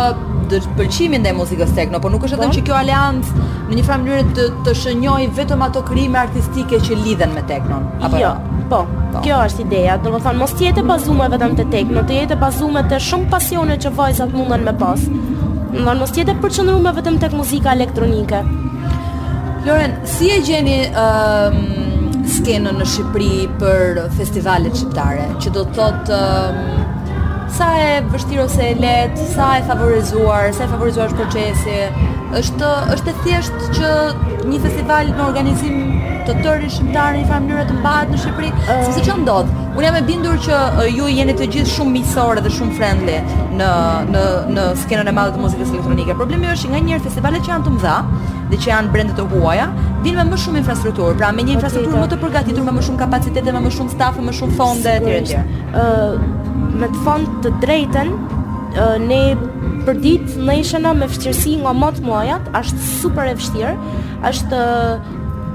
pëlqimi ndaj muzikës tekno, por nuk është vetëm
po.
që kjo aleancë në një farë mënyre të të shënjojë vetëm ato krijime artistike që lidhen me teknon, apo
jo? jo? Po,
po,
kjo është ideja, domethënë, mos të jetë e bazume vetëm te tekno, të jetë e bazume te shumë pasione që vajzat mundën me pas, mos të jetë e përqendrume vetëm te muzika elektronike.
Loren, Si e gjeni skenën në Shqipëri për festivalet shqiptare, që do të thotë sa e vështirë ose e lehtë, sa e favorizuar, sa e favorizuar është procesi? Është është e thjeshtë që një festival me organizim të tëri shqiptar në një farë mënyre të mbahet në Shqipëri, uh, sepse çfarë ndodh? Unë jam e bindur që uh, ju jeni të gjithë shumë miqësorë dhe shumë friendly në në në skenën e madhe të muzikës elektronike. Problemi është që nganjëherë festivalet që janë të mëdha, dhe që janë brande të huaja, vijnë me më shumë infrastrukturë, pra me një infrastrukturë më të përgatitur, me më shumë kapacitete, me më shumë staf, me më shumë fonde etj etj.
Ë me të thënë të drejtën ne për ditë ndeshena me vështirësi nga ma të mdhajat, është super e vështirë, është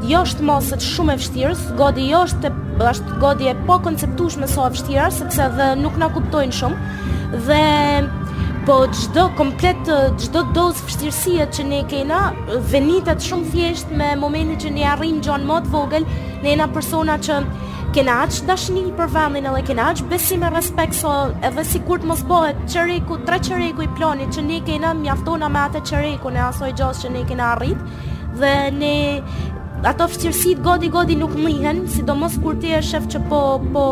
jo është më së shumti e vështirë, gati jo është, është gati e pakonceptueshme sa e vështirë, sepse dhe nuk na kuptojnë shumë, dhe po çdo komplet, çdo dozë Vështirësiat që ne kena veniten shumë thjesht me momentin që ne arrijmë gjon mo të vogël, ne jena persona që kena aq dashni për vendin edhe kena aq besim e respekt se edhe sikur të mos bëhet çereku, tre çereku i planit që ne kena mjaftohena me atë çerekun e asaj gjoje që ne kena arrit dhe ne Ato vështirësitë gati gati nuk ndihen, sidomos kur ti e shef që po po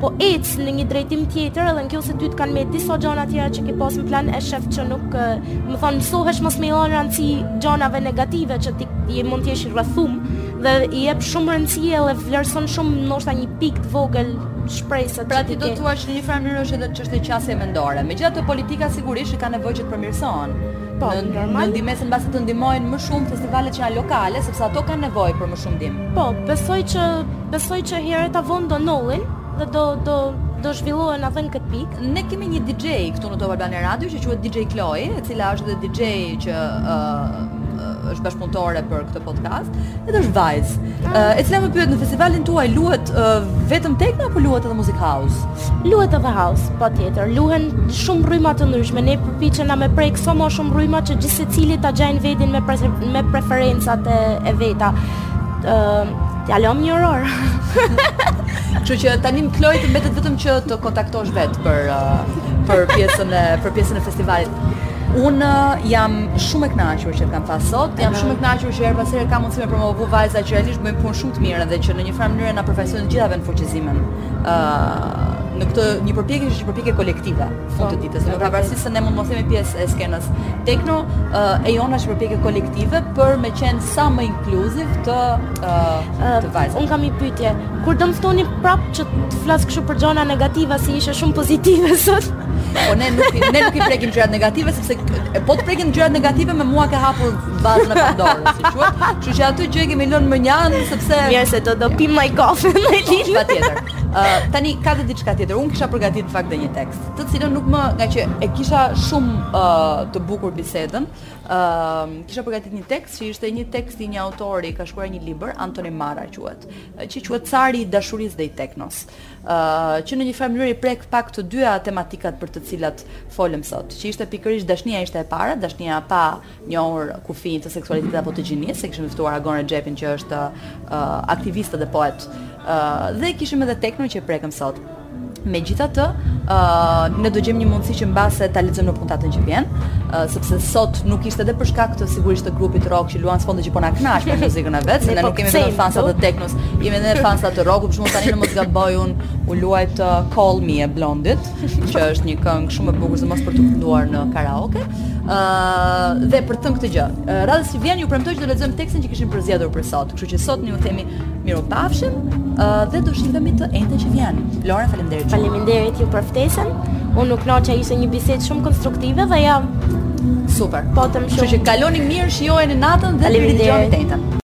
po ec në një drejtim tjetër, edhe në qoftë se ty të kanë met disa gjona tjera që ke pas në plan, e shef që nuk, me thonë, mësohesh mos me i dhonë rëndësi gjonave negative që ti je mund t'jesh i rrethum, dhe i jep shumë rëndësi edhe e vlerëson shumë qoftë një pikë të vogël shprese.
Pra ti do të thuash që në një farë mënyre është edhe çështje qasje mendore megjithatë politikat sigurisht kanë nevojë që të përmirësohen
Po, normal.
Në ndihmesën, mbase të ndihmojnë më shumë festivalet që janë lokale, sepse ato kanë nevojë për më shumë ndihmë.
Po, besoj që besoj që herët a vonë do ndodhin dhe do do do zhvillohen edhe në këtë pikë.
Ne kemi një DJ këtu në Top Albania Radio që quhet DJ Kloi, e cila është dhe DJ që uh, është bashkëpunëtore për këtë podcast. Edhe është vajzë. Uh, e cila më pyet në festivalin tuaj luhet uh, vetëm tekno apo luhet edhe muzikë house?
Luhet edhe house, patjetër. Luhen shumë rryma të ndryshme. Ne përpiqena me prek sa më shumë rryma që gjithsecili ta gjejnë veten me pre me preferencat e, e veta. Ë, uh, ja lëm një orë.
Kështu që tani më, Kloi, të mbetet vetëm që të kontaktosh vetë për uh, për pjesën e për pjesën e festivalit. Unë jam shumë e kënaqur që të kam pas sot. Jam shumë e kënaqur që herë pas here kam mundësi të promovoj vajza që realisht bëjnë punë shumë të mirë dhe që në një farë mënyre na përfaqësojnë të gjithave në fuqizimin. ë në këtë një përpjekje që është përpjekje kolektive në fund të
po,
ditës. Pavarësisht se ne mund të mos jemi pjesë e skenës tekno, e jona është përpjekje kolektive për me qenë sa më inkluziv të të vajzave.
Unë kam një pyetje. Kur do më ftoni prapë që të flas kështu për gjëra negative se isha shumë pozitive sot?
Po ne nuk i ne nuk i prekim gjërat negative sepse po të prekim gjërat negative me mu hap vazën e Pandorës, si quhet. Kështu që ato gjëra i kemi lënë më njanë sepse
Mirë se do, do pim më kafe më po, ditë.
Patjetër. Ë uh, tani ka dhe diçka tjetër. Unë kisha përgatitur në fakt dhe një tekst, të cilën nuk më, ngaqë e kisha shumë uh, të bukur bisedën, ë uh, kisha përgatitur një tekst që ishte një tekst i një autori, ka shkruar një libër, Anthony Marra quhet, që quhet Cari i dashurisë dhe i teknos. që në një farë mënyrë i prek pak të dyja tematikat për të cilat folëm sot, që ishte pikërisht dashnia ishte e para, dashnia pa njohur kufijtë e seksualitetit apo të gjinisë, se kishim ftuar Agon Rexhepin që është uh, aktivist dhe poet. Uh, dhe kishim edhe teknon që e prekëm sot. Megjithatë, uh, ne do gjejmë një mundësi që ndoshta ta lexojmë në puntatën që vjen, uh, sepse sot nuk ishte edhe për shkak sigurisht të grupit rock që luan në sfond që po na kënaq me muzikën e vet, se ne nuk kemi vetëm
fansat
e teknos Jemi edhe fansa të rockut, për shembull tani në mos gaboj u luajt uh, Call Me e Blondit, që është një këngë shumë e bukur sidomos për të kënduar në karaoke. Ëh uh, dhe për të thënë këtë gjë, uh, radhës që vjen ju premtoj që do lexojmë tekstin që kishim përzgjedhur për sot. Kështu që sot ne ju themi mirupafshim uh, dhe do shihemi të enjten që vjen. Lora, faleminderit.
Faleminderit ju për ftesën. Unë u kënaqa ishte një bisedë shumë konstruktive dhe ja
Super.
Po të më shumë.
Kështu që kaloni mirë, shijojeni natën dhe dëgjohemi të enjten.